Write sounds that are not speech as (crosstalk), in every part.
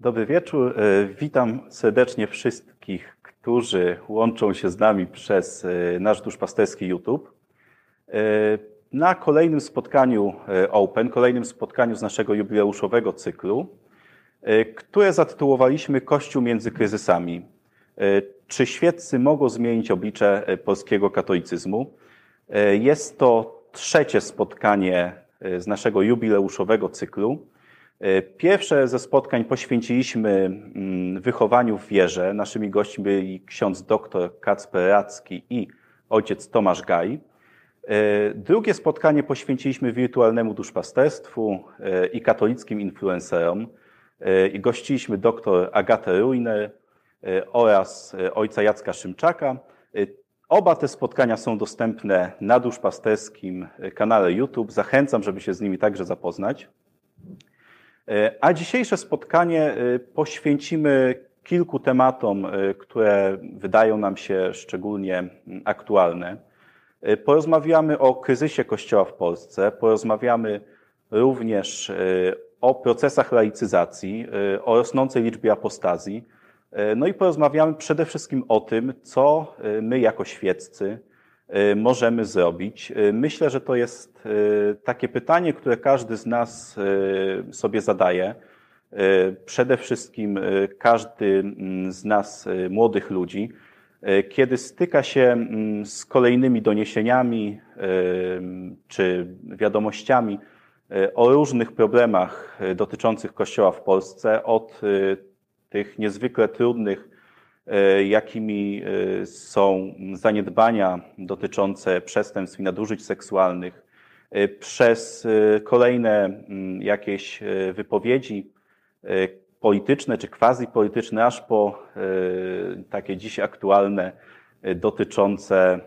Dobry wieczór. Witam serdecznie wszystkich, którzy łączą się z nami przez nasz duszpasterski YouTube. Na kolejnym spotkaniu Open, kolejnym spotkaniu z naszego jubileuszowego cyklu, które zatytułowaliśmy Kościół między kryzysami. Czy świeccy mogą zmienić oblicze polskiego katolicyzmu? Jest to trzecie spotkanie z naszego jubileuszowego cyklu. Pierwsze ze spotkań poświęciliśmy wychowaniu w wierze. Naszymi gośćmi byli ksiądz dr Kacper Radzki i ojciec Tomasz Gaj. Drugie spotkanie poświęciliśmy wirtualnemu duszpasterstwu i katolickim influencerom. I gościliśmy dr Agatę Ruiner oraz ojca Jacka Szymczaka. Oba te spotkania są dostępne na duszpasterskim kanale YouTube. Zachęcam, żeby się z nimi także zapoznać. A dzisiejsze spotkanie poświęcimy kilku tematom, które wydają nam się szczególnie aktualne. Porozmawiamy o kryzysie Kościoła w Polsce, porozmawiamy również o procesach laicyzacji, o rosnącej liczbie apostazji, no i porozmawiamy przede wszystkim o tym, co my jako świeccy możemy zrobić. Myślę, że to jest takie pytanie, które każdy z nas sobie zadaje. Przede wszystkim każdy z nas, młodych ludzi, kiedy styka się z kolejnymi doniesieniami czy wiadomościami o różnych problemach dotyczących Kościoła w Polsce, od tych niezwykle trudnych, jakimi są zaniedbania dotyczące przestępstw i nadużyć seksualnych, przez kolejne jakieś wypowiedzi polityczne czy quasi-polityczne, aż po takie dziś aktualne dotyczące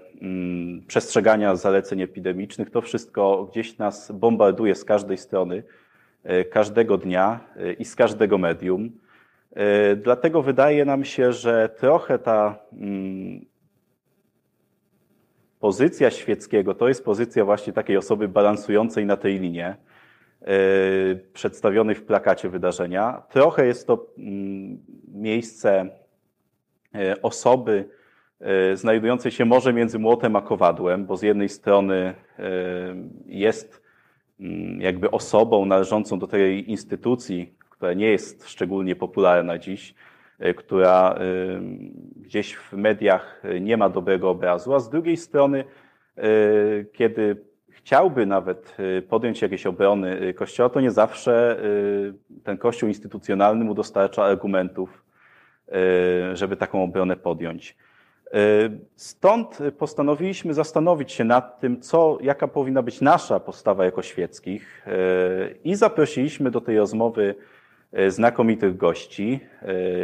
przestrzegania zaleceń epidemicznych. To wszystko gdzieś nas bombarduje z każdej strony, każdego dnia i z każdego medium. Dlatego wydaje nam się, że trochę ta pozycja świeckiego to jest pozycja właśnie takiej osoby balansującej na tej linie, przedstawionej w plakacie wydarzenia. Trochę jest to miejsce osoby znajdującej się może między młotem a kowadłem, bo z jednej strony jest jakby osobą należącą do tej instytucji, która nie jest szczególnie popularna dziś, która gdzieś w mediach nie ma dobrego obrazu, a z drugiej strony, kiedy chciałby nawet podjąć jakieś obrony Kościoła, to nie zawsze ten Kościół instytucjonalny mu dostarcza argumentów, żeby taką obronę podjąć. Stąd postanowiliśmy zastanowić się nad tym, co, jaka powinna być nasza postawa jako świeckich i zaprosiliśmy do tej rozmowy znakomitych gości,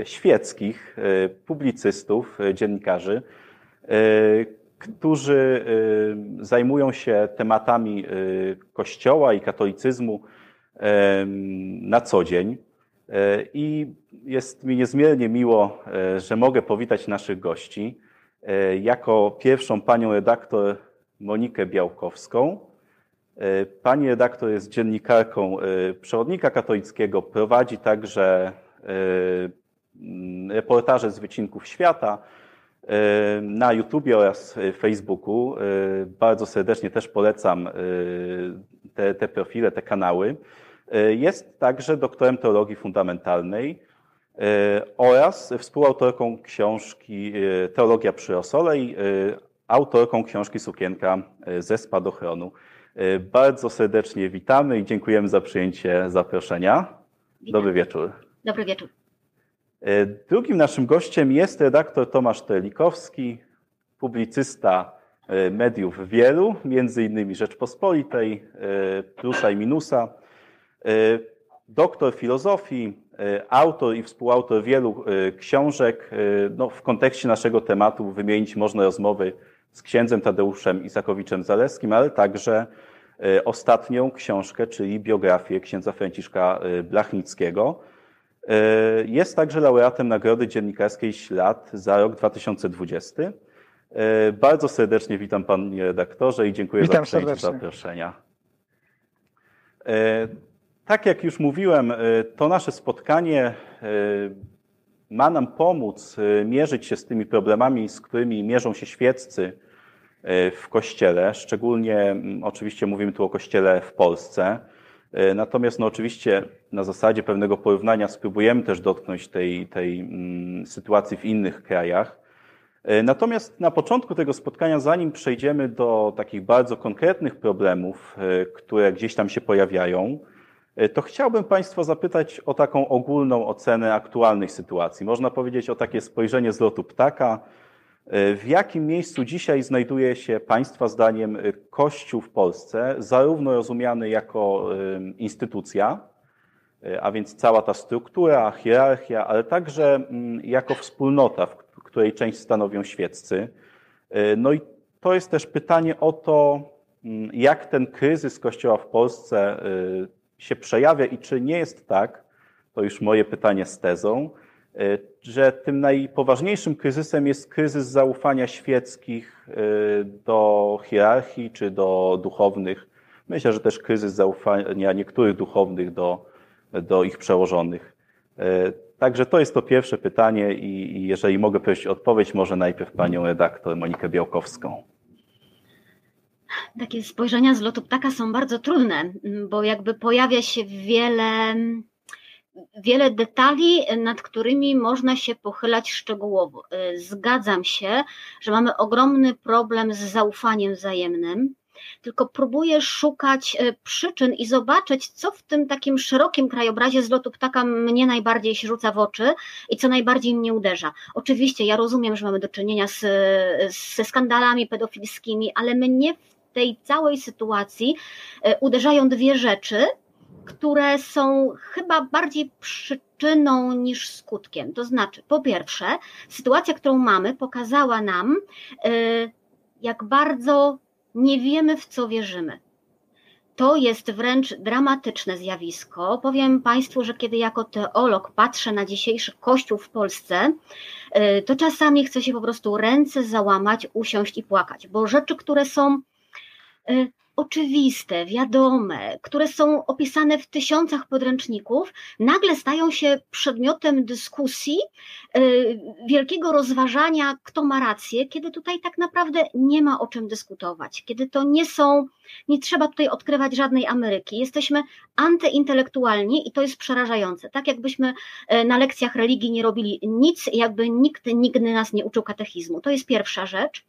świeckich, publicystów, dziennikarzy, którzy zajmują się tematami Kościoła i katolicyzmu na co dzień. I jest mi niezmiernie miło, że mogę powitać naszych gości. Jako pierwszą panią redaktor Monikę Białkowską. Pani redaktor jest dziennikarką Przewodnika Katolickiego, prowadzi także reportaże z wycinków świata na YouTubie oraz Facebooku. Bardzo serdecznie też polecam te, te profile, te kanały. Jest także doktorem teologii fundamentalnej oraz współautorką książki Teologia przy Osole i autorką książki Sukienka ze spadochronu. Bardzo serdecznie witamy i dziękujemy za przyjęcie zaproszenia. Witam. Dobry wieczór. Dobry wieczór. Drugim naszym gościem jest redaktor Tomasz Terlikowski, publicysta mediów wielu, między innymi Rzeczpospolitej, Plusa i Minusa, doktor filozofii, autor i współautor wielu książek. No, w kontekście naszego tematu wymienić można rozmowy z księdzem Tadeuszem Isakowiczem Zalewskim, ale także ostatnią książkę, czyli biografię księdza Franciszka Blachnickiego. Jest także laureatem Nagrody Dziennikarskiej Ślad za rok 2020. Bardzo serdecznie witam panie redaktorze i dziękuję Witam za przyjęcie zaproszenia. Tak jak już mówiłem, to nasze spotkanie ma nam pomóc mierzyć się z tymi problemami, z którymi mierzą się świeccy w kościele, szczególnie oczywiście mówimy tu o kościele w Polsce. Natomiast no oczywiście na zasadzie pewnego porównania spróbujemy też dotknąć tej, tej sytuacji w innych krajach. E, natomiast na początku tego spotkania, zanim przejdziemy do takich bardzo konkretnych problemów, e, które gdzieś tam się pojawiają, e, to chciałbym Państwa zapytać o taką ogólną ocenę aktualnej sytuacji. Można powiedzieć o takie spojrzenie z lotu ptaka. W jakim miejscu dzisiaj znajduje się Państwa zdaniem Kościół w Polsce, zarówno rozumiany jako instytucja, a więc cała ta struktura, hierarchia, ale także mm, jako wspólnota, w której część stanowią świeccy. E, no i to jest też pytanie o to, mm, jak ten kryzys Kościoła w Polsce e, się przejawia i czy nie jest tak, to już moje pytanie z tezą, e, że tym najpoważniejszym kryzysem jest kryzys zaufania świeckich do hierarchii czy do duchownych. Myślę, że też kryzys zaufania niektórych duchownych do, do ich przełożonych. Także to jest to pierwsze pytanie i jeżeli mogę prosić o odpowiedź, może najpierw panią redaktor Monikę Białkowską. Takie spojrzenia z lotu ptaka są bardzo trudne, bo jakby pojawia się wiele, wiele detali, nad którymi można się pochylać szczegółowo. Zgadzam się, że mamy ogromny problem z zaufaniem wzajemnym tylko próbuję szukać e, przyczyn i zobaczyć, co w tym takim szerokim krajobrazie z lotu ptaka mnie najbardziej się rzuca w oczy i co najbardziej mnie uderza. Oczywiście ja rozumiem, że mamy do czynienia z, ze skandalami pedofilskimi, ale mnie w tej całej sytuacji e, uderzają dwie rzeczy, które są chyba bardziej przyczyną niż skutkiem. To znaczy, po pierwsze, sytuacja, którą mamy, pokazała nam, e, jak bardzo nie wiemy, w co wierzymy. To jest wręcz dramatyczne zjawisko. Powiem Państwu, że kiedy jako teolog patrzę na dzisiejszy Kościół w Polsce, y, to czasami chce się po prostu ręce załamać, usiąść i płakać, bo rzeczy, które są y, oczywiste, wiadome, które są opisane w tysiącach podręczników, nagle stają się przedmiotem dyskusji, y, wielkiego rozważania, kto ma rację, kiedy tutaj tak naprawdę nie ma o czym dyskutować, kiedy to nie są, nie trzeba tutaj odkrywać żadnej Ameryki. Jesteśmy antyintelektualni i to jest przerażające. Tak jakbyśmy e, na lekcjach religii nie robili nic, jakby nikt nigdy nas nie uczył katechizmu. To jest pierwsza rzecz.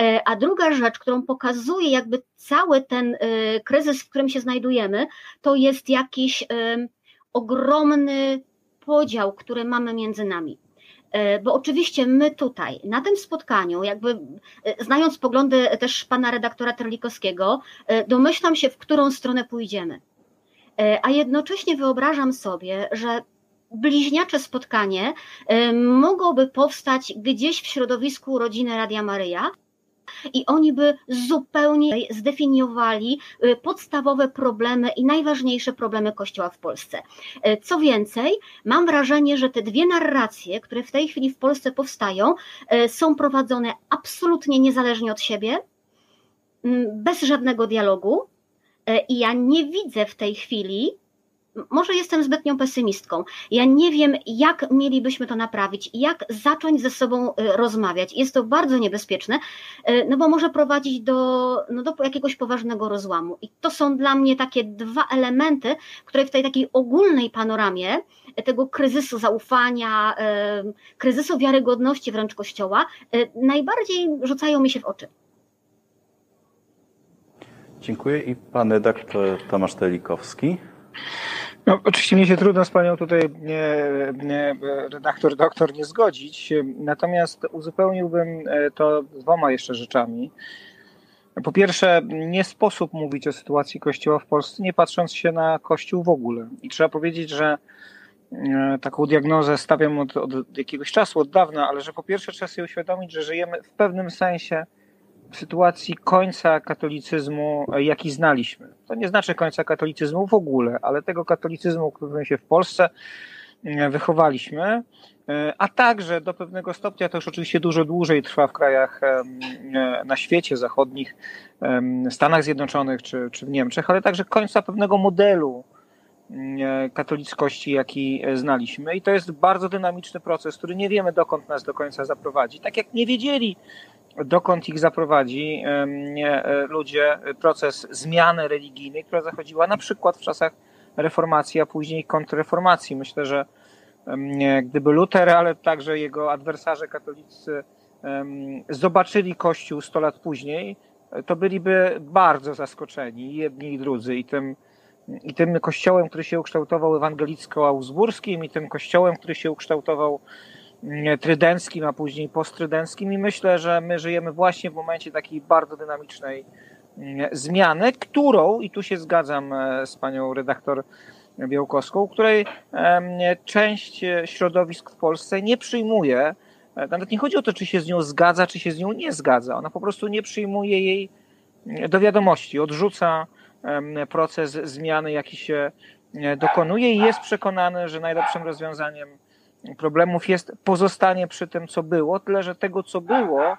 E, a druga rzecz, którą pokazuje jakby cały ten e, kryzys, w którym się znajdujemy, to jest jakiś ogromny podział, który mamy między nami. Bo oczywiście my tutaj, na tym spotkaniu, jakby znając poglądy też pana redaktora Terlikowskiego, domyślam się, w którą stronę pójdziemy. E, a jednocześnie wyobrażam sobie, że bliźniacze spotkanie e, mogłoby powstać gdzieś w środowisku rodziny Radia Maryja, i oni by zupełnie zdefiniowali e, podstawowe problemy i najważniejsze problemy Kościoła w Polsce. Co więcej, mam wrażenie, że te dwie narracje, które w tej chwili w Polsce powstają, są prowadzone absolutnie niezależnie od siebie, bez żadnego dialogu, I ja nie widzę w tej chwili, może jestem zbytnią pesymistką. Ja nie wiem, jak mielibyśmy to naprawić, jak zacząć ze sobą e, rozmawiać. Jest to bardzo niebezpieczne, e, no bo może prowadzić do, no do jakiegoś poważnego rozłamu. I to są dla mnie takie dwa elementy, które w tej takiej ogólnej panoramie tego kryzysu zaufania, kryzysu wiarygodności wręcz Kościoła, najbardziej rzucają mi się w oczy. Dziękuję i pan redaktor Tomasz Telikowski. No, oczywiście mnie się trudno z panią tutaj nie, nie, redaktor, doktor nie zgodzić, natomiast uzupełniłbym e, to dwoma jeszcze rzeczami. Po pierwsze, nie sposób mówić o sytuacji Kościoła w Polsce, nie patrząc się na Kościół w ogóle. I trzeba powiedzieć, że e, taką diagnozę stawiam od, od jakiegoś czasu, od dawna, ale że po pierwsze trzeba sobie uświadomić, że żyjemy w pewnym sensie sytuacji końca katolicyzmu, jaki znaliśmy. To nie znaczy końca katolicyzmu w ogóle, ale tego katolicyzmu, którym się w Polsce e, wychowaliśmy, e, a także do pewnego stopnia to już oczywiście dużo dłużej trwa w krajach e, na świecie zachodnich, Stanach Zjednoczonych czy, czy w Niemczech, ale także końca pewnego modelu mm, katolickości, jaki znaliśmy. I to jest bardzo dynamiczny proces, który nie wiemy, dokąd nas do końca zaprowadzi. Tak jak nie wiedzieli, dokąd ich zaprowadzi e, ludzie, proces zmiany religijnej, która zachodziła na przykład w czasach reformacji, a później kontrreformacji. Myślę, że gdyby Luter, ale także jego adwersarze katolicy zobaczyli Kościół 100 lat później, to byliby bardzo zaskoczeni, jedni i drudzy, i tym, i tym kościołem, który się ukształtował ewangelicko-augsburskim, i tym kościołem, który się ukształtował trydenckim, a później posttrydenckim. I myślę, że my żyjemy właśnie w momencie takiej bardzo dynamicznej mm, zmiany, którą, i tu się zgadzam e, z panią redaktor Białkowską, której część środowisk w Polsce nie przyjmuje E, nawet nie chodzi o to, czy się z nią zgadza, czy się z nią nie zgadza. Ona po prostu nie przyjmuje jej e, do wiadomości, odrzuca proces zmiany, jaki się e, dokonuje i jest przekonany, że najlepszym rozwiązaniem problemów jest pozostanie przy tym, co było, tyle że tego, co było,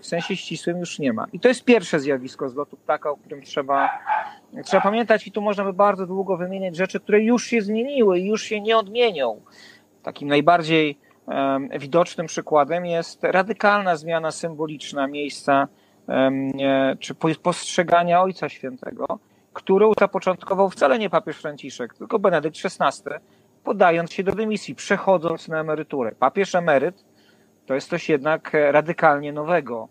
w sensie ścisłym już nie ma. I to jest pierwsze zjawisko z lotu ptaka, o którym trzeba, trzeba pamiętać i tu można by bardzo długo wymieniać rzeczy, które już się zmieniły i już się nie odmienią. Takim najbardziej widocznym przykładem jest radykalna zmiana symboliczna miejsca czy postrzegania Ojca Świętego, którą zapoczątkował wcale nie papież Franciszek, tylko Benedykt XVI, podając się do dymisji, przechodząc na emeryturę. Papież emeryt to jest coś jednak radykalnie nowego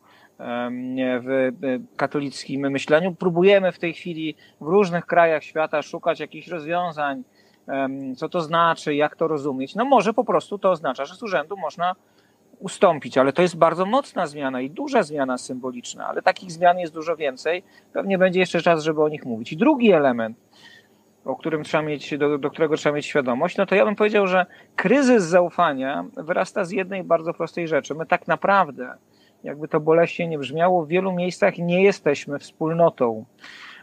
w katolickim myśleniu. Próbujemy w tej chwili w różnych krajach świata szukać jakichś rozwiązań, co to znaczy, jak to rozumieć. No może po prostu to oznacza, że z urzędu można ustąpić, ale to jest bardzo mocna zmiana i duża zmiana symboliczna, ale takich zmian jest dużo więcej. Pewnie będzie jeszcze czas, żeby o nich mówić. I drugi element, o którym trzeba mieć, do, do którego trzeba mieć świadomość, no to ja bym powiedział, że kryzys zaufania wyrasta z jednej bardzo prostej rzeczy. My tak naprawdę, jakby to boleśnie nie brzmiało, w wielu miejscach nie jesteśmy wspólnotą.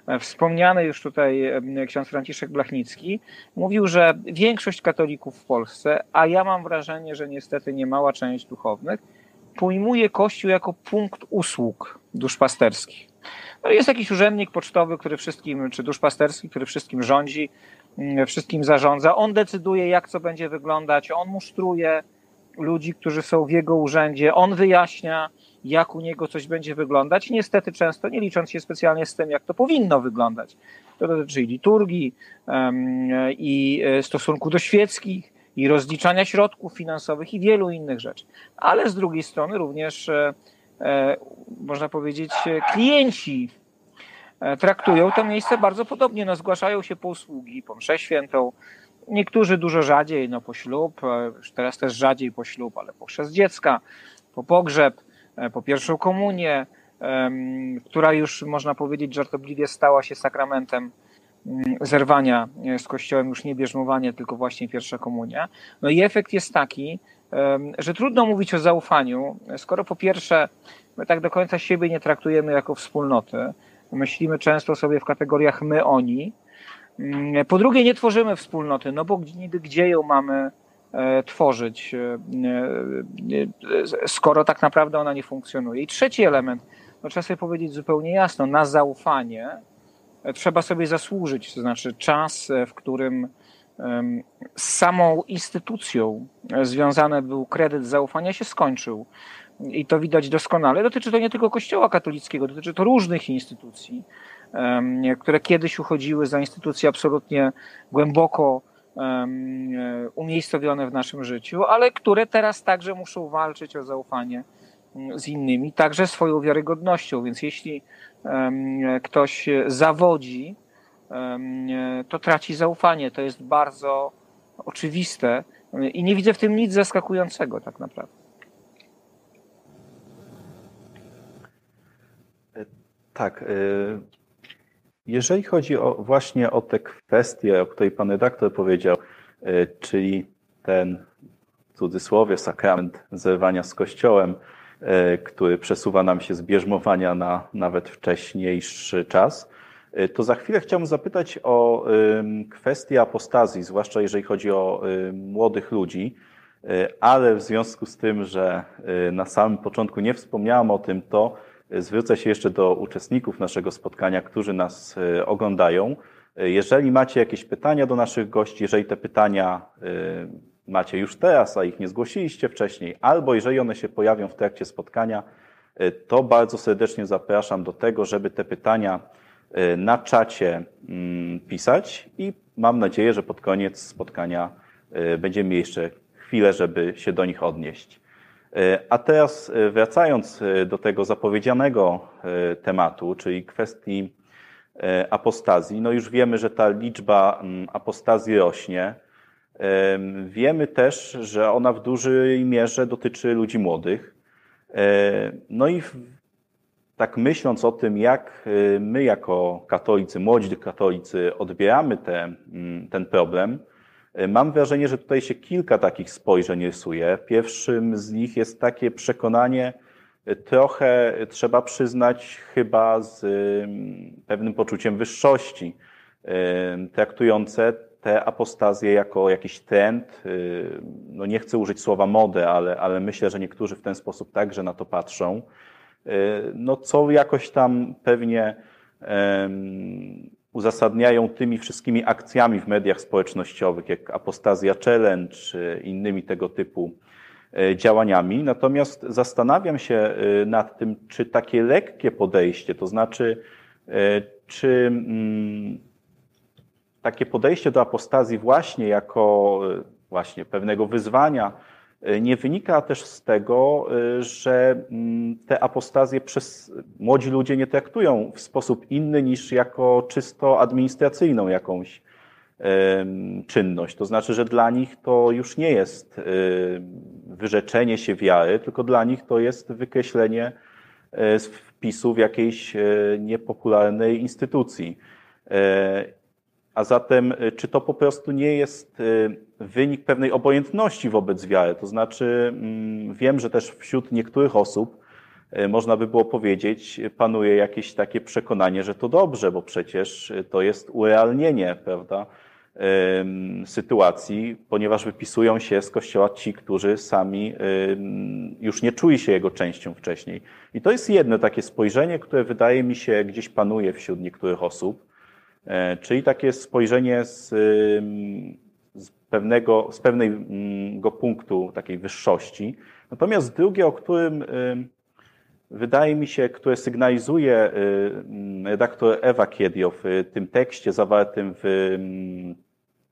E, wspomniany już tutaj e, ksiądz Franciszek Blachnicki mówił, że większość katolików w Polsce, a ja mam wrażenie, że niestety niemała część duchownych, pojmuje Kościół jako punkt usług duszpasterskich. No jest jakiś urzędnik pocztowy, który wszystkim, czy duszpasterski, który wszystkim rządzi, mm, wszystkim zarządza. On decyduje, jak co będzie wyglądać, on musztruje ludzi, którzy są w jego urzędzie, on wyjaśnia, jak u niego coś będzie wyglądać. Niestety często nie licząc się specjalnie z tym, jak to powinno wyglądać. To dotyczy i liturgii, i e, stosunku do świeckich, i rozliczania środków finansowych, i wielu innych rzeczy. Ale z drugiej strony również, e, można powiedzieć, klienci traktują to miejsce bardzo podobnie. No, zgłaszają się po usługi, po mszę świętą, Niektórzy dużo rzadziej, no po ślub, teraz też rzadziej po ślub, ale po chrzest dziecka, po pogrzeb, E, po pierwszą komunię, która już można powiedzieć żartobliwie stała się sakramentem mm, zerwania e, z Kościołem, już nie bierzmowanie, tylko właśnie pierwsza komunia. No i efekt jest taki, że trudno mówić o zaufaniu, skoro po pierwsze my tak do końca siebie nie traktujemy jako wspólnoty, myślimy często sobie w kategoriach my, oni, mm, po drugie nie tworzymy wspólnoty, no bo gdzie ją mamy E, tworzyć, e, e, skoro tak naprawdę ona nie funkcjonuje. I trzeci element, no trzeba sobie powiedzieć zupełnie jasno, na zaufanie trzeba sobie zasłużyć, to znaczy czas, w którym z samą instytucją związany był kredyt zaufania się skończył. I to widać doskonale. Dotyczy to nie tylko Kościoła katolickiego, dotyczy to różnych instytucji, które kiedyś uchodziły za instytucje absolutnie głęboko E, umiejscowione w naszym życiu, ale które teraz także muszą walczyć o zaufanie mm, z innymi, także swoją wiarygodnością. Więc jeśli ktoś zawodzi, to traci zaufanie. To jest bardzo oczywiste i nie widzę w tym nic zaskakującego tak naprawdę. E, tak. E, jeżeli chodzi o, właśnie o te kwestie, o której pan redaktor powiedział, e, czyli ten w cudzysłowie sakrament zerwania z Kościołem, e, który przesuwa nam się z bierzmowania na nawet wcześniejszy czas, e, to za chwilę chciałbym zapytać o kwestię apostazji, zwłaszcza jeżeli chodzi o młodych ludzi, ale w związku z tym, że na samym początku nie wspomniałam o tym, to Zwrócę się jeszcze do uczestników naszego spotkania, którzy nas e, oglądają. Jeżeli macie jakieś pytania do naszych gości, jeżeli te pytania macie już teraz, a ich nie zgłosiliście wcześniej, albo jeżeli one się pojawią w trakcie spotkania, to bardzo serdecznie zapraszam do tego, żeby te pytania na czacie mm, pisać i mam nadzieję, że pod koniec spotkania będziemy mieli jeszcze chwilę, żeby się do nich odnieść. A teraz wracając do tego zapowiedzianego tematu, czyli kwestii apostazji, no już wiemy, że ta liczba mm, apostazji rośnie. Wiemy też, że ona w dużej mierze dotyczy ludzi młodych. No i tak myśląc o tym, jak my jako katolicy, młodzi katolicy odbieramy te, mm, ten problem, mam wrażenie, że tutaj się kilka takich spojrzeń rysuje. Pierwszym z nich jest takie przekonanie, trochę trzeba przyznać chyba z pewnym poczuciem wyższości, traktujące te apostazje jako jakiś trend. Y, no nie chcę użyć słowa modę, ale, ale myślę, że niektórzy w ten sposób także na to patrzą. Y, no co jakoś tam pewnie uzasadniają tymi wszystkimi akcjami w mediach społecznościowych, jak Apostazja Challenge, czy innymi tego typu e, działaniami. Natomiast zastanawiam się e, nad tym, czy takie lekkie podejście, to znaczy, e, czy mm, takie podejście do apostazji właśnie jako właśnie pewnego wyzwania, E, nie wynika też z tego, e, że mm, te apostazje przez młodzi ludzie nie traktują w sposób inny niż jako czysto administracyjną jakąś czynność. To znaczy, że dla nich to już nie jest e, wyrzeczenie się wiary, tylko dla nich to jest wykreślenie z wpisu w jakiejś niepopularnej instytucji. A zatem, y, czy to po prostu nie jest y, wynik pewnej obojętności wobec wiary? To znaczy, mm, wiem, że też wśród niektórych osób, y, można by było powiedzieć, panuje jakieś takie przekonanie, że to dobrze, bo przecież to jest urealnienie, prawda, sytuacji, ponieważ wypisują się z kościoła ci, którzy sami już nie czuli się jego częścią wcześniej. I to jest jedno takie spojrzenie, które wydaje mi się gdzieś panuje wśród niektórych osób. E, czyli takie spojrzenie z, z, pewnego, z pewnego punktu takiej wyższości. Natomiast drugie, o którym wydaje mi się, które sygnalizuje redaktor Ewa Kiediow w tym tekście zawartym w,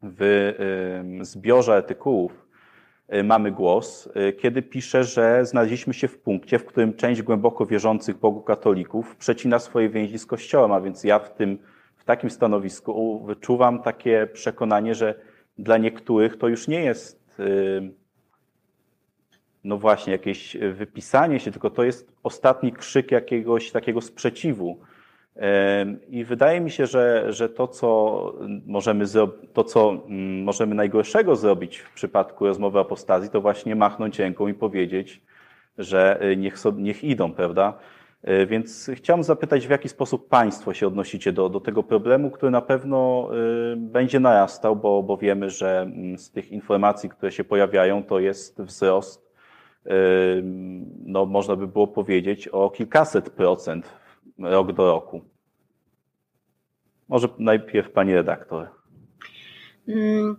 w zbiorze artykułów Mamy Głos, kiedy pisze, że znaleźliśmy się w punkcie, w którym część głęboko wierzących Bogu katolików przecina swoje więzi z Kościołem, a więc ja w tym takim stanowisku wyczuwam takie przekonanie, że dla niektórych to już nie jest y, no właśnie jakieś wypisanie się, tylko to jest ostatni krzyk jakiegoś takiego sprzeciwu. I wydaje mi się, że, że to, co możemy to, co mm, możemy najgorszego zrobić w przypadku rozmowy apostazji, to właśnie machnąć ręką i powiedzieć, że y, niech, so, niech idą, prawda? E, więc chciałem zapytać, w jaki sposób Państwo się odnosicie do, do tego problemu, który na pewno e, będzie narastał, bo, bo wiemy, że mm, z tych informacji, które się pojawiają, to jest wzrost, e, no można by było powiedzieć, o kilkaset procent rok do roku. Może najpierw Pani redaktor. Mm,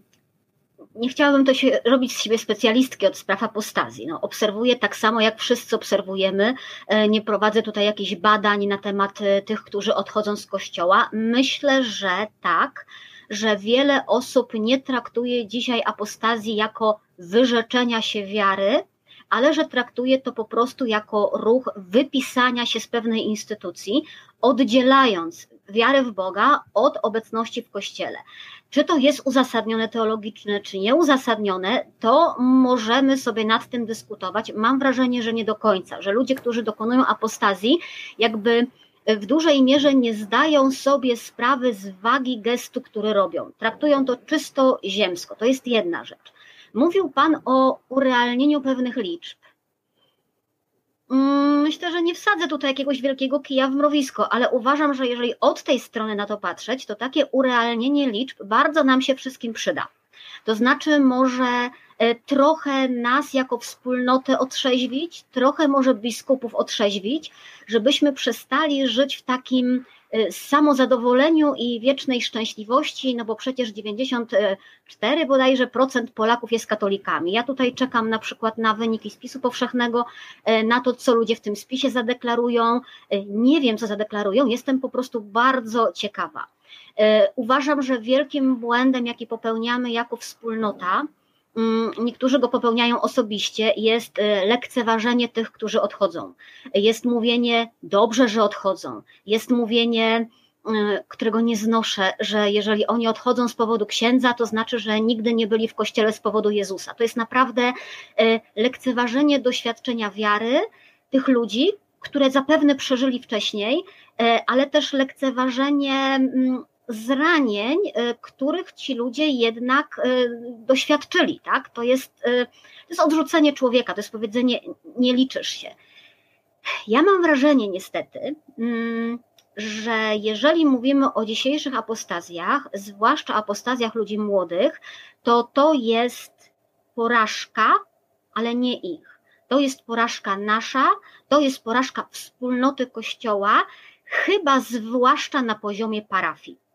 nie chciałabym to się robić z siebie specjalistki od spraw apostazji. No, obserwuję tak samo, jak wszyscy obserwujemy. E, nie prowadzę tutaj jakichś badań na temat e, tych, którzy odchodzą z kościoła. Myślę, że tak, że wiele osób nie traktuje dzisiaj apostazji jako wyrzeczenia się wiary, ale że traktuje to po prostu jako ruch wypisania się z pewnej instytucji, oddzielając wiarę w Boga od obecności w Kościele. Czy to jest uzasadnione teologicznie, czy nieuzasadnione, to możemy sobie nad tym dyskutować. Mam wrażenie, że nie do końca, że ludzie, którzy dokonują apostazji, jakby w dużej mierze nie zdają sobie sprawy z wagi gestu, który robią. Traktują to czysto ziemsko. To jest jedna rzecz. Mówił Pan o urealnieniu pewnych liczb. Mm, myślę, że nie wsadzę tutaj jakiegoś wielkiego kija w mrowisko, ale uważam, że jeżeli od tej strony na to patrzeć, to takie urealnienie liczb bardzo nam się wszystkim przyda. To znaczy, może e, trochę nas jako wspólnotę otrzeźwić, trochę może biskupów otrzeźwić, żebyśmy przestali żyć w takim samozadowoleniu i wiecznej szczęśliwości, no bo przecież 94 bodajże procent Polaków jest katolikami. Ja tutaj czekam na przykład na wyniki spisu powszechnego, na to, co ludzie w tym spisie zadeklarują. Nie wiem, co zadeklarują, jestem po prostu bardzo ciekawa. Uważam, że wielkim błędem, jaki popełniamy jako wspólnota, niektórzy go popełniają osobiście, jest e, lekceważenie tych, którzy odchodzą. Jest mówienie dobrze, że odchodzą. Jest mówienie, e, którego nie znoszę, że jeżeli oni odchodzą z powodu księdza, to znaczy, że nigdy nie byli w kościele z powodu Jezusa. To jest naprawdę e, lekceważenie doświadczenia wiary tych ludzi, które zapewne przeżyli wcześniej, ale też lekceważenie mm, zranień, y, których ci ludzie jednak y, doświadczyli, tak? To jest, y, to jest odrzucenie człowieka, to jest powiedzenie nie liczysz się. Ja mam wrażenie niestety, mm, że jeżeli mówimy o dzisiejszych apostazjach, zwłaszcza apostazjach ludzi młodych, to to jest porażka, ale nie ich. To jest porażka nasza, to jest porażka wspólnoty Kościoła, chyba zwłaszcza na poziomie parafii.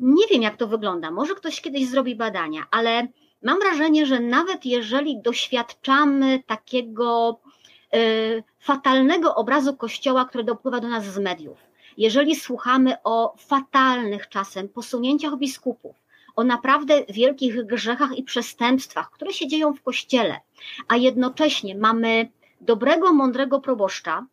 Nie wiem, jak to wygląda. Może ktoś kiedyś zrobi badania, ale mam wrażenie, że nawet jeżeli doświadczamy takiego y, fatalnego obrazu Kościoła, który dopływa do nas z mediów, jeżeli słuchamy o fatalnych czasem posunięciach biskupów, o naprawdę wielkich grzechach i przestępstwach, które się dzieją w Kościele, a jednocześnie mamy dobrego, mądrego proboszcza,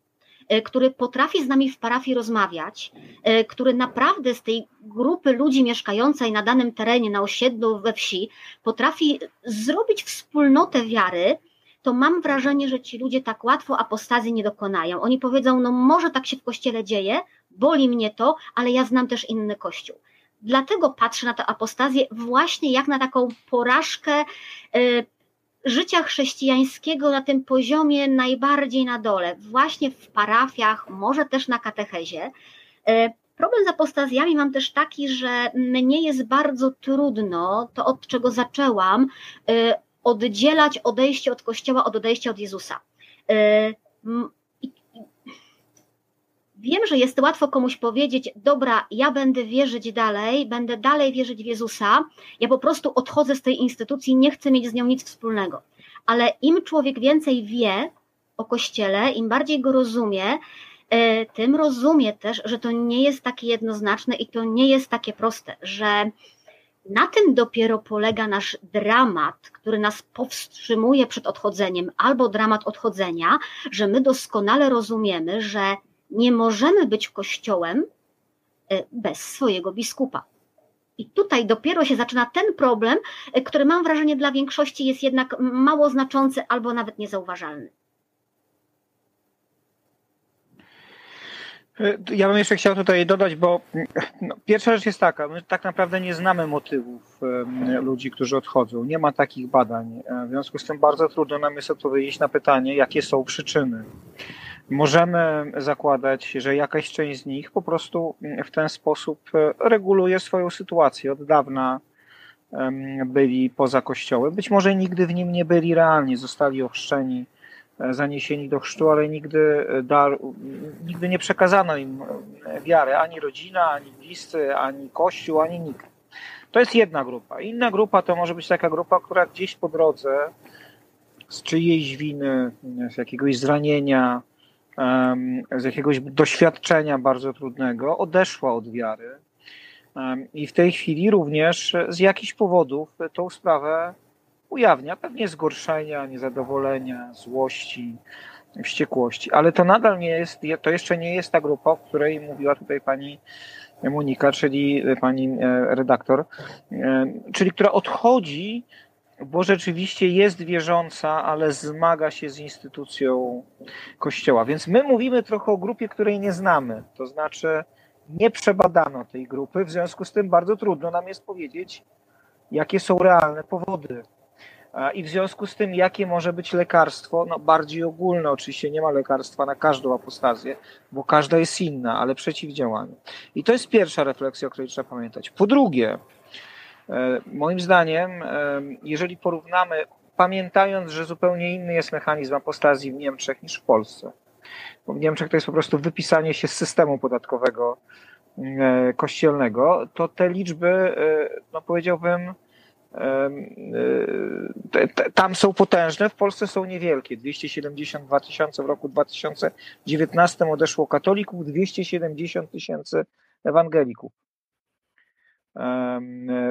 który potrafi z nami w parafii rozmawiać, e, który naprawdę z tej grupy ludzi mieszkającej na danym terenie, na osiedlu, we wsi, potrafi zrobić wspólnotę wiary, to mam wrażenie, że ci ludzie tak łatwo apostazji nie dokonają. Oni powiedzą, no może tak się w kościele dzieje, boli mnie to, ale ja znam też inny kościół. Dlatego patrzę na tę apostazję właśnie jak na taką porażkę e, życia chrześcijańskiego na tym poziomie najbardziej na dole, właśnie w parafiach, może też na katechezie. E, problem z apostazjami mam też taki, że mnie jest bardzo trudno, to od czego zaczęłam, e, oddzielać odejście od Kościoła od odejścia od Jezusa. Wiem, że jest łatwo komuś powiedzieć, dobra, ja będę wierzyć dalej, będę dalej wierzyć w Jezusa, ja po prostu odchodzę z tej instytucji, nie chcę mieć z nią nic wspólnego. Ale im człowiek więcej wie o Kościele, im bardziej go rozumie, e, tym rozumie też, że to nie jest takie jednoznaczne i to nie jest takie proste, że na tym dopiero polega nasz dramat, który nas powstrzymuje przed odchodzeniem, albo dramat odchodzenia, że my doskonale rozumiemy, że nie możemy być kościołem e, bez swojego biskupa. I tutaj dopiero się zaczyna ten problem, e, który mam wrażenie dla większości jest jednak mało znaczący albo nawet niezauważalny. E, ja bym jeszcze chciał tutaj dodać, bo no, pierwsza rzecz jest taka, my tak naprawdę nie znamy motywów ludzi, którzy odchodzą. Nie ma takich badań. W związku z tym bardzo trudno nam jest odpowiedzieć na pytanie, jakie są przyczyny możemy zakładać, że jakaś część z nich po prostu w ten sposób e, reguluje swoją sytuację. Od dawna byli poza kościołem. Być może nigdy w nim nie byli realnie, zostali ochrzczeni, e, zaniesieni do chrztu, ale nigdy, e, dar, nigdy nie przekazano im wiary, ani rodzina, ani bliscy, ani kościół, ani nikt. To jest jedna grupa. Inna grupa to może być taka grupa, która gdzieś po drodze z czyjejś winy, z jakiegoś zranienia, z jakiegoś doświadczenia bardzo trudnego, odeszła od wiary i w tej chwili również z jakichś powodów tą sprawę ujawnia, pewnie zgorszenia, niezadowolenia, złości, wściekłości, ale to nadal nie jest, to jeszcze nie jest ta grupa, o której mówiła tutaj pani Monika, czyli pani e, redaktor, czyli która odchodzi bo rzeczywiście jest wierząca, ale zmaga się z instytucją Kościoła. Więc my mówimy trochę o grupie, której nie znamy. To znaczy, nie przebadano tej grupy, w związku z tym bardzo trudno nam jest powiedzieć, jakie są realne powody. I w związku z tym, jakie może być lekarstwo, no bardziej ogólne, oczywiście nie ma lekarstwa na każdą apostazję, bo każda jest inna, ale przeciwdziałanie. I to jest pierwsza refleksja, o której trzeba pamiętać. Po drugie, moim zdaniem, e, jeżeli porównamy, pamiętając, że zupełnie inny jest mechanizm apostazji w Niemczech niż w Polsce, bo w Niemczech to jest po prostu wypisanie się z systemu podatkowego kościelnego, to te liczby, no powiedziałbym, tam są potężne, w Polsce są niewielkie. 272 tysiące w roku 2019 odeszło katolików, 270 tysięcy ewangelików.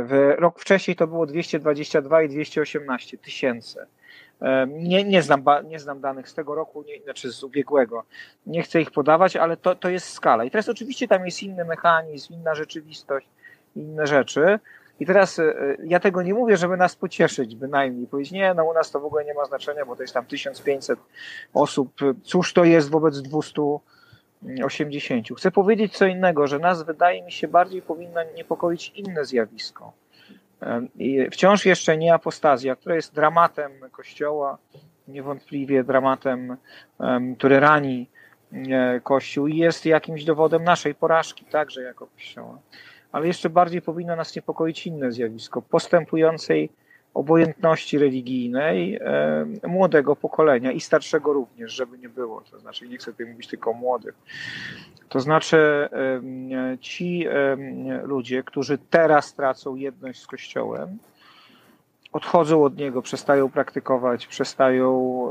W rok wcześniej to było 222 i 218 tysięcy. Nie, nie, znam, nie znam danych z tego roku, nie, znaczy z ubiegłego. Nie chcę ich podawać, ale to, to jest skala. I teraz oczywiście tam jest inny mechanizm, inna rzeczywistość, inne rzeczy. I teraz e, ja tego nie mówię, żeby nas pocieszyć bynajmniej. Powiedzieć, nie, no u nas to w ogóle nie ma znaczenia, bo to jest tam 1500 osób. Cóż to jest wobec 280? Chcę powiedzieć co innego, że nas wydaje mi się bardziej powinno niepokoić inne zjawisko. I wciąż jeszcze nie apostazja, która jest dramatem Kościoła, niewątpliwie dramatem, który rani e, Kościół i jest jakimś dowodem naszej porażki także jako Kościoła ale jeszcze bardziej powinno nas niepokoić inne zjawisko postępującej obojętności religijnej e, młodego pokolenia i starszego również, żeby nie było. To znaczy, nie chcę tutaj mówić tylko o młodych. To znaczy, e, ci e, ludzie, którzy teraz tracą jedność z Kościołem, odchodzą od niego, przestają praktykować, przestają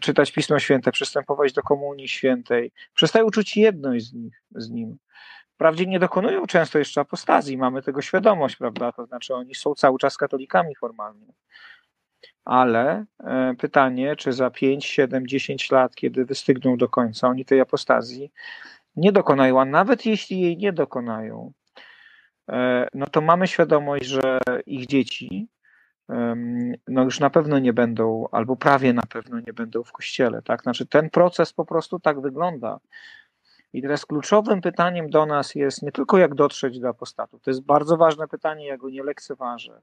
czytać Pismo Święte, przystępować do Komunii Świętej, przestają czuć jedność z, nich, z Nim. Wprawdzie nie dokonują często jeszcze apostazji, mamy tego świadomość, prawda? To znaczy oni są cały czas katolikami formalnie. Ale e, pytanie, czy za 5, 7, 10 lat, kiedy wystygną do końca, oni tej apostazji nie dokonają, a nawet jeśli jej nie dokonają, e, no to mamy świadomość, że ich dzieci no już na pewno nie będą, albo prawie na pewno nie będą w kościele. Tak? Znaczy ten proces po prostu tak wygląda. I teraz kluczowym pytaniem do nas jest nie tylko jak dotrzeć do apostatów. To jest bardzo ważne pytanie, ja go nie lekceważę.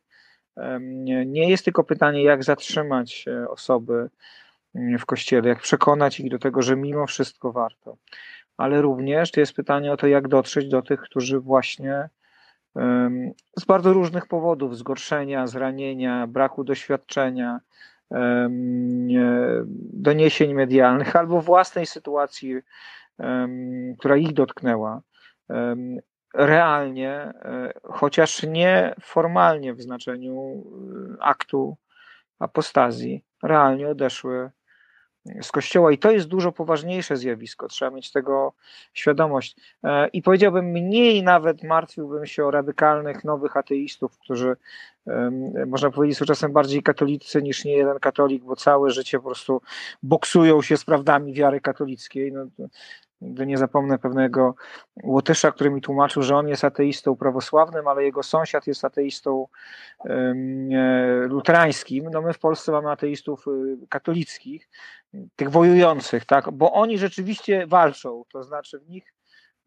Nie jest tylko pytanie, jak zatrzymać osoby mm, w kościele, jak przekonać ich do tego, że mimo wszystko warto. Ale również to jest pytanie o to, jak dotrzeć do tych, którzy właśnie z bardzo różnych powodów zgorszenia, zranienia, braku doświadczenia, doniesień medialnych albo własnej sytuacji, która ich dotknęła. Realnie, e, chociaż nie formalnie w znaczeniu e, aktu apostazji, realnie odeszły z Kościoła i to jest dużo poważniejsze zjawisko, trzeba mieć tego świadomość. E, I powiedziałbym, mniej nawet martwiłbym się o radykalnych nowych ateistów, którzy można powiedzieć są czasem bardziej katolicy niż nie jeden katolik, bo całe życie po prostu boksują się z prawdami wiary katolickiej. No, Nigdy nie zapomnę pewnego Łotysza, który mi tłumaczył, że on jest ateistą prawosławnym, ale jego sąsiad jest ateistą luterańskim. No my w Polsce mamy ateistów y, katolickich, tych wojujących, tak? bo oni rzeczywiście walczą, to znaczy w nich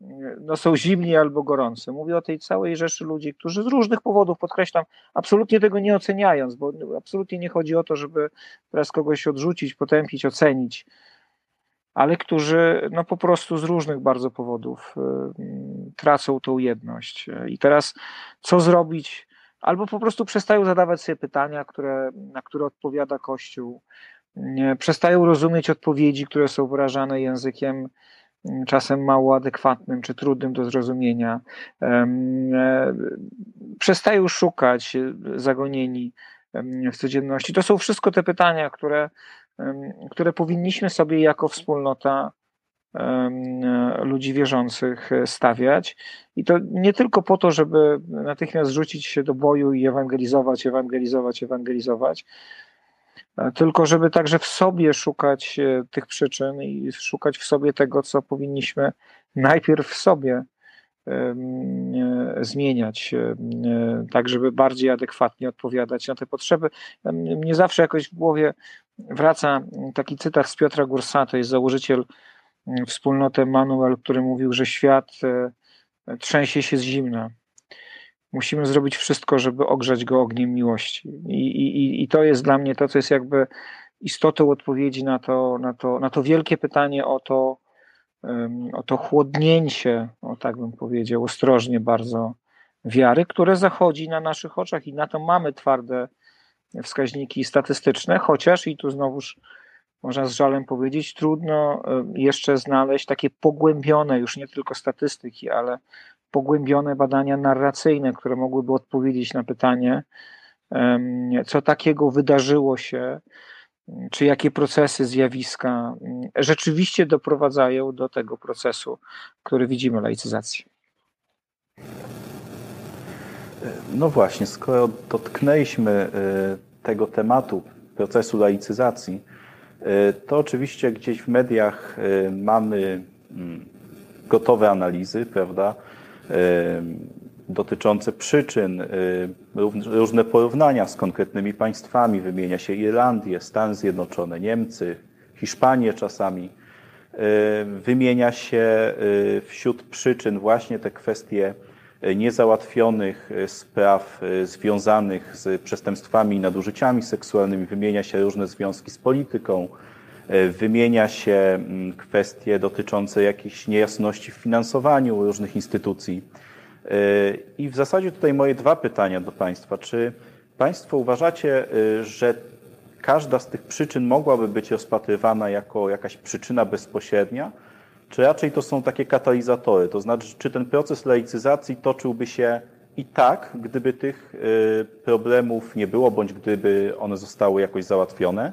y, no, są zimni albo gorący. Mówię o tej całej rzeszy ludzi, którzy z różnych powodów, podkreślam, absolutnie tego nie oceniając, bo absolutnie nie chodzi o to, żeby teraz kogoś odrzucić, potępić, ocenić ale którzy no po prostu z różnych bardzo powodów y, tracą tą jedność. I teraz co zrobić? Albo po prostu przestają zadawać sobie pytania, które, na które odpowiada Kościół, przestają rozumieć odpowiedzi, które są wyrażane językiem mm, czasem mało adekwatnym czy trudnym do zrozumienia. E, przestają szukać zagonieni w codzienności. To są wszystko te pytania, które które powinniśmy sobie jako wspólnota ludzi wierzących stawiać. I to nie tylko po to, żeby natychmiast rzucić się do boju i ewangelizować, ewangelizować, ewangelizować, tylko żeby także w sobie szukać e, tych przyczyn i szukać w sobie tego, co powinniśmy najpierw w sobie E, zmieniać, e, tak żeby bardziej adekwatnie odpowiadać na te potrzeby. Mnie zawsze jakoś w głowie wraca taki cytat z Piotra Gursa, to jest założyciel wspólnoty Manuel, który mówił, że świat e, trzęsie się z zimna. Musimy zrobić wszystko, żeby ogrzać go ogniem miłości. I, i, i to jest dla mnie to, co jest jakby istotą odpowiedzi na to, na to, na to wielkie pytanie o to, o to chłodnięcie, o tak bym powiedział, ostrożnie bardzo, wiary, które zachodzi na naszych oczach i na to mamy twarde wskaźniki statystyczne, chociaż i tu znowuż można z żalem powiedzieć, trudno jeszcze znaleźć takie pogłębione, już nie tylko statystyki, ale pogłębione badania narracyjne, które mogłyby odpowiedzieć na pytanie, co takiego wydarzyło się, czy jakie procesy, zjawiska rzeczywiście doprowadzają do tego procesu, który widzimy, laicyzacji. No właśnie, skoro dotknęliśmy e, tego tematu procesu laicyzacji, e, to oczywiście gdzieś w mediach e, mamy mm, gotowe analizy, prawda, dotyczące przyczyn, różne porównania z konkretnymi państwami. Wymienia się Irlandię, Stany Zjednoczone, Niemcy, Hiszpanię czasami. Wymienia się wśród przyczyn właśnie te kwestie niezałatwionych spraw związanych z przestępstwami i nadużyciami seksualnymi. Wymienia się różne związki z polityką, wymienia się mm, kwestie dotyczące jakichś niejasności w finansowaniu różnych instytucji. I w zasadzie tutaj moje dwa pytania do Państwa. Czy Państwo uważacie, że każda z tych przyczyn mogłaby być rozpatrywana jako jakaś przyczyna bezpośrednia? czy raczej to są takie katalizatory? To znaczy, czy ten proces laicyzacji toczyłby się i tak, gdyby tych y, problemów nie było, bądź gdyby one zostały jakoś załatwione?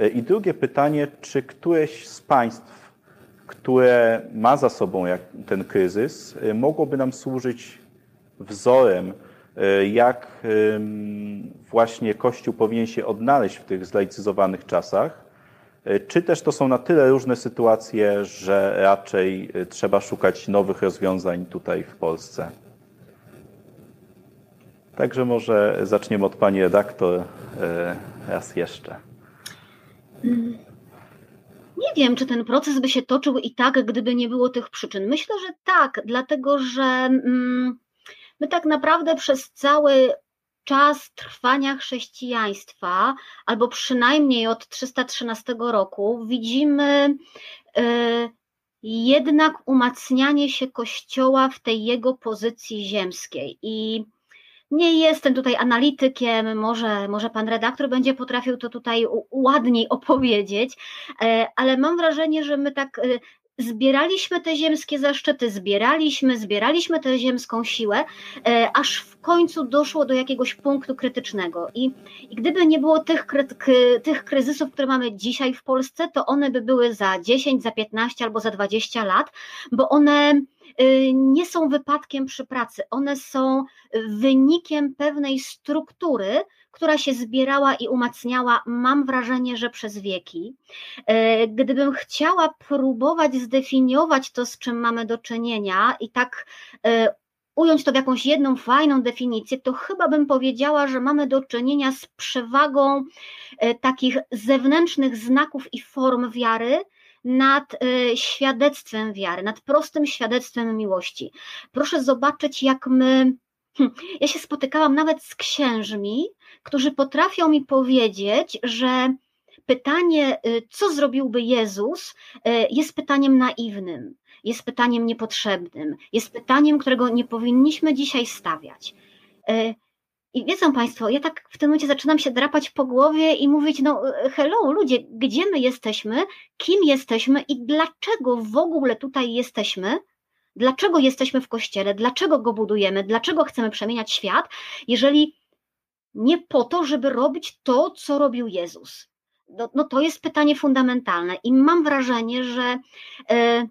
Y, I drugie pytanie, czy któreś z państw, które ma za sobą ten kryzys, y, mogłoby nam służyć wzorem, jak właśnie Kościół powinien się odnaleźć w tych zlaicyzowanych czasach, E, czy też to są na tyle różne sytuacje, że raczej trzeba szukać nowych rozwiązań tutaj w Polsce? Także może zaczniemy od pani redaktor raz jeszcze. Wiem, czy ten proces by się toczył i tak, gdyby nie było tych przyczyn. Myślę, że tak, dlatego że mm, my tak naprawdę przez cały czas trwania chrześcijaństwa, albo przynajmniej od 313 roku, widzimy e, jednak umacnianie się Kościoła w tej jego pozycji ziemskiej. I nie jestem tutaj analitykiem, może, może pan redaktor będzie potrafił to tutaj ładniej opowiedzieć, e, ale mam wrażenie, że my tak e, zbieraliśmy te ziemskie zaszczyty, zbieraliśmy, zbieraliśmy tę ziemską siłę, e, aż w końcu doszło do jakiegoś punktu krytycznego. I, i gdyby nie było tych, tych kryzysów, które mamy dzisiaj w Polsce, to one by były za 10, za 15 albo za 20 lat, bo one nie są wypadkiem przy pracy, one są wynikiem pewnej struktury, która się zbierała i umacniała, mam wrażenie, że przez wieki. E, gdybym chciała próbować zdefiniować to, z czym mamy do czynienia i tak ująć to w jakąś jedną fajną definicję, to chyba bym powiedziała, że mamy do czynienia z przewagą takich zewnętrznych znaków i form wiary, nad świadectwem wiary, nad prostym świadectwem miłości. Proszę zobaczyć, jak my. Hm, ja się spotykałam nawet z księżmi, którzy potrafią mi powiedzieć, że pytanie, y, co zrobiłby Jezus, y, jest pytaniem naiwnym, jest pytaniem niepotrzebnym, jest pytaniem, którego nie powinniśmy dzisiaj stawiać. I wiedzą Państwo, ja tak w tym momencie zaczynam się drapać po głowie i mówić: No, hello, ludzie, gdzie my jesteśmy, kim jesteśmy i dlaczego w ogóle tutaj jesteśmy? Dlaczego jesteśmy w kościele? Dlaczego go budujemy? Dlaczego chcemy przemieniać świat, jeżeli nie po to, żeby robić to, co robił Jezus? No, no to jest pytanie fundamentalne i mam wrażenie, że e,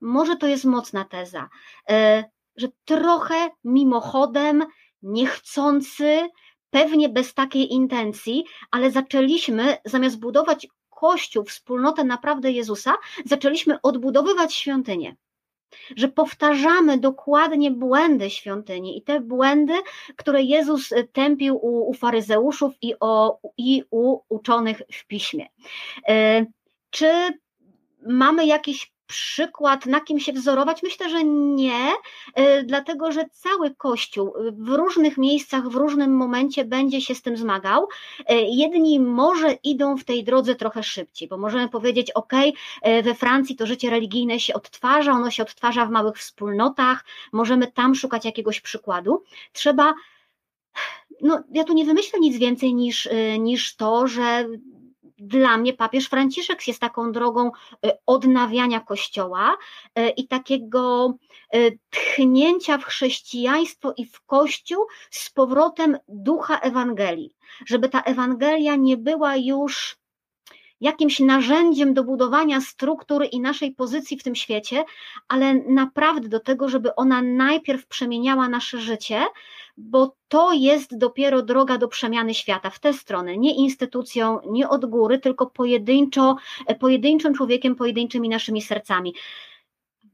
może to jest mocna teza, e, że trochę mimochodem, niechcący, pewnie bez takiej intencji, ale zaczęliśmy zamiast budować Kościół, wspólnotę naprawdę Jezusa, zaczęliśmy odbudowywać świątynię że powtarzamy dokładnie błędy świątyni i te błędy, które Jezus tępił u, u faryzeuszów i, o, i u uczonych w piśmie. E, czy mamy jakieś przykład, na kim się wzorować? Myślę, że nie, e, dlatego że cały Kościół w różnych miejscach, w różnym momencie będzie się z tym zmagał. E, jedni może idą w tej drodze trochę szybciej, bo możemy powiedzieć, ok, we Francji to życie religijne się odtwarza, ono się odtwarza w małych wspólnotach, możemy tam szukać jakiegoś przykładu. Trzeba no, ja tu nie wymyślę nic więcej niż, niż to, że dla mnie papież Franciszek jest taką drogą odnawiania Kościoła i takiego tchnięcia w chrześcijaństwo i w Kościół z powrotem ducha Ewangelii, żeby ta Ewangelia nie była już jakimś narzędziem do budowania struktur i naszej pozycji w tym świecie, ale naprawdę do tego, żeby ona najpierw przemieniała nasze życie, bo to jest dopiero droga do przemiany świata w tę stronę, nie instytucją, nie od góry, tylko pojedynczo, pojedynczym człowiekiem, pojedynczymi naszymi sercami.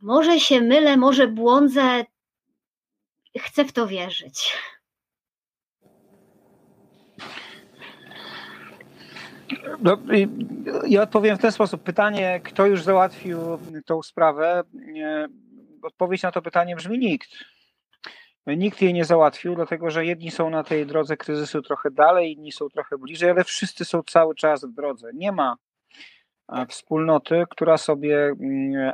Może się mylę, może błądzę, chcę w to wierzyć. No, ja odpowiem w ten sposób. Pytanie, kto już załatwił tą sprawę? Odpowiedź na to pytanie brzmi nikt. Nikt jej nie załatwił, dlatego że jedni są na tej drodze kryzysu trochę dalej, inni są trochę bliżej, ale wszyscy są cały czas w drodze. Nie ma wspólnoty, która sobie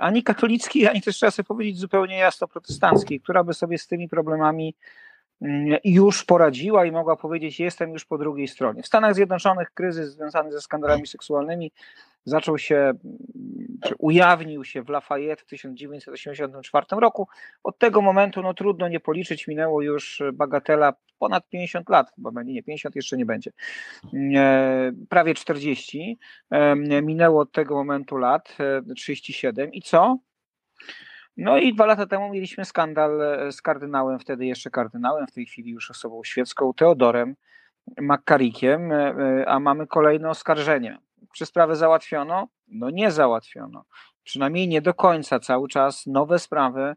ani katolickiej, ani też trzeba sobie powiedzieć zupełnie jasno protestanckiej, która by sobie z tymi problemami Mm, już poradziła i mogła powiedzieć: Jestem już po drugiej stronie. W Stanach Zjednoczonych kryzys związany ze skandalami seksualnymi zaczął się, czy ujawnił się w Lafayette w 1984 roku. Od tego momentu no, trudno nie policzyć, minęło już bagatela ponad 50 lat, chyba będzie, nie 50 jeszcze nie będzie, prawie 40. E, minęło od tego momentu lat, 37 e, i co? No i dwa lata temu mieliśmy skandal e, z kardynałem, wtedy jeszcze kardynałem, w tej chwili już osobą świecką, Teodorem Makkarikiem, e, e, a mamy kolejne oskarżenie. Czy sprawę załatwiono? No nie załatwiono. Przynajmniej nie do końca, cały czas nowe sprawy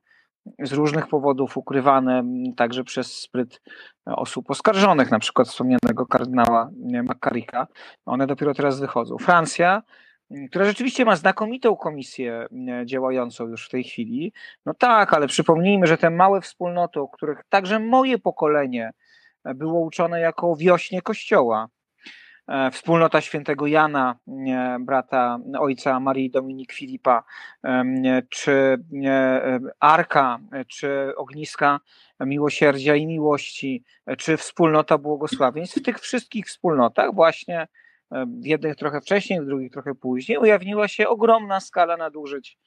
z różnych powodów ukrywane także przez spryt osób oskarżonych, na przykład wspomnianego kardynała Makkarika. One dopiero teraz wychodzą. Francja która rzeczywiście ma znakomitą komisję działającą już w tej chwili. No tak, ale przypomnijmy, że te małe wspólnoty, o których także moje pokolenie e, było uczone jako wiośnie Kościoła, e, wspólnota świętego Jana, brata ojca Marii Dominik Filipa, czy Arka, czy Ogniska Miłosierdzia i Miłości, czy wspólnota błogosławieństw. W tych wszystkich wspólnotach właśnie w jednych trochę wcześniej, w drugich trochę później, ujawniła się ogromna skala nadużyć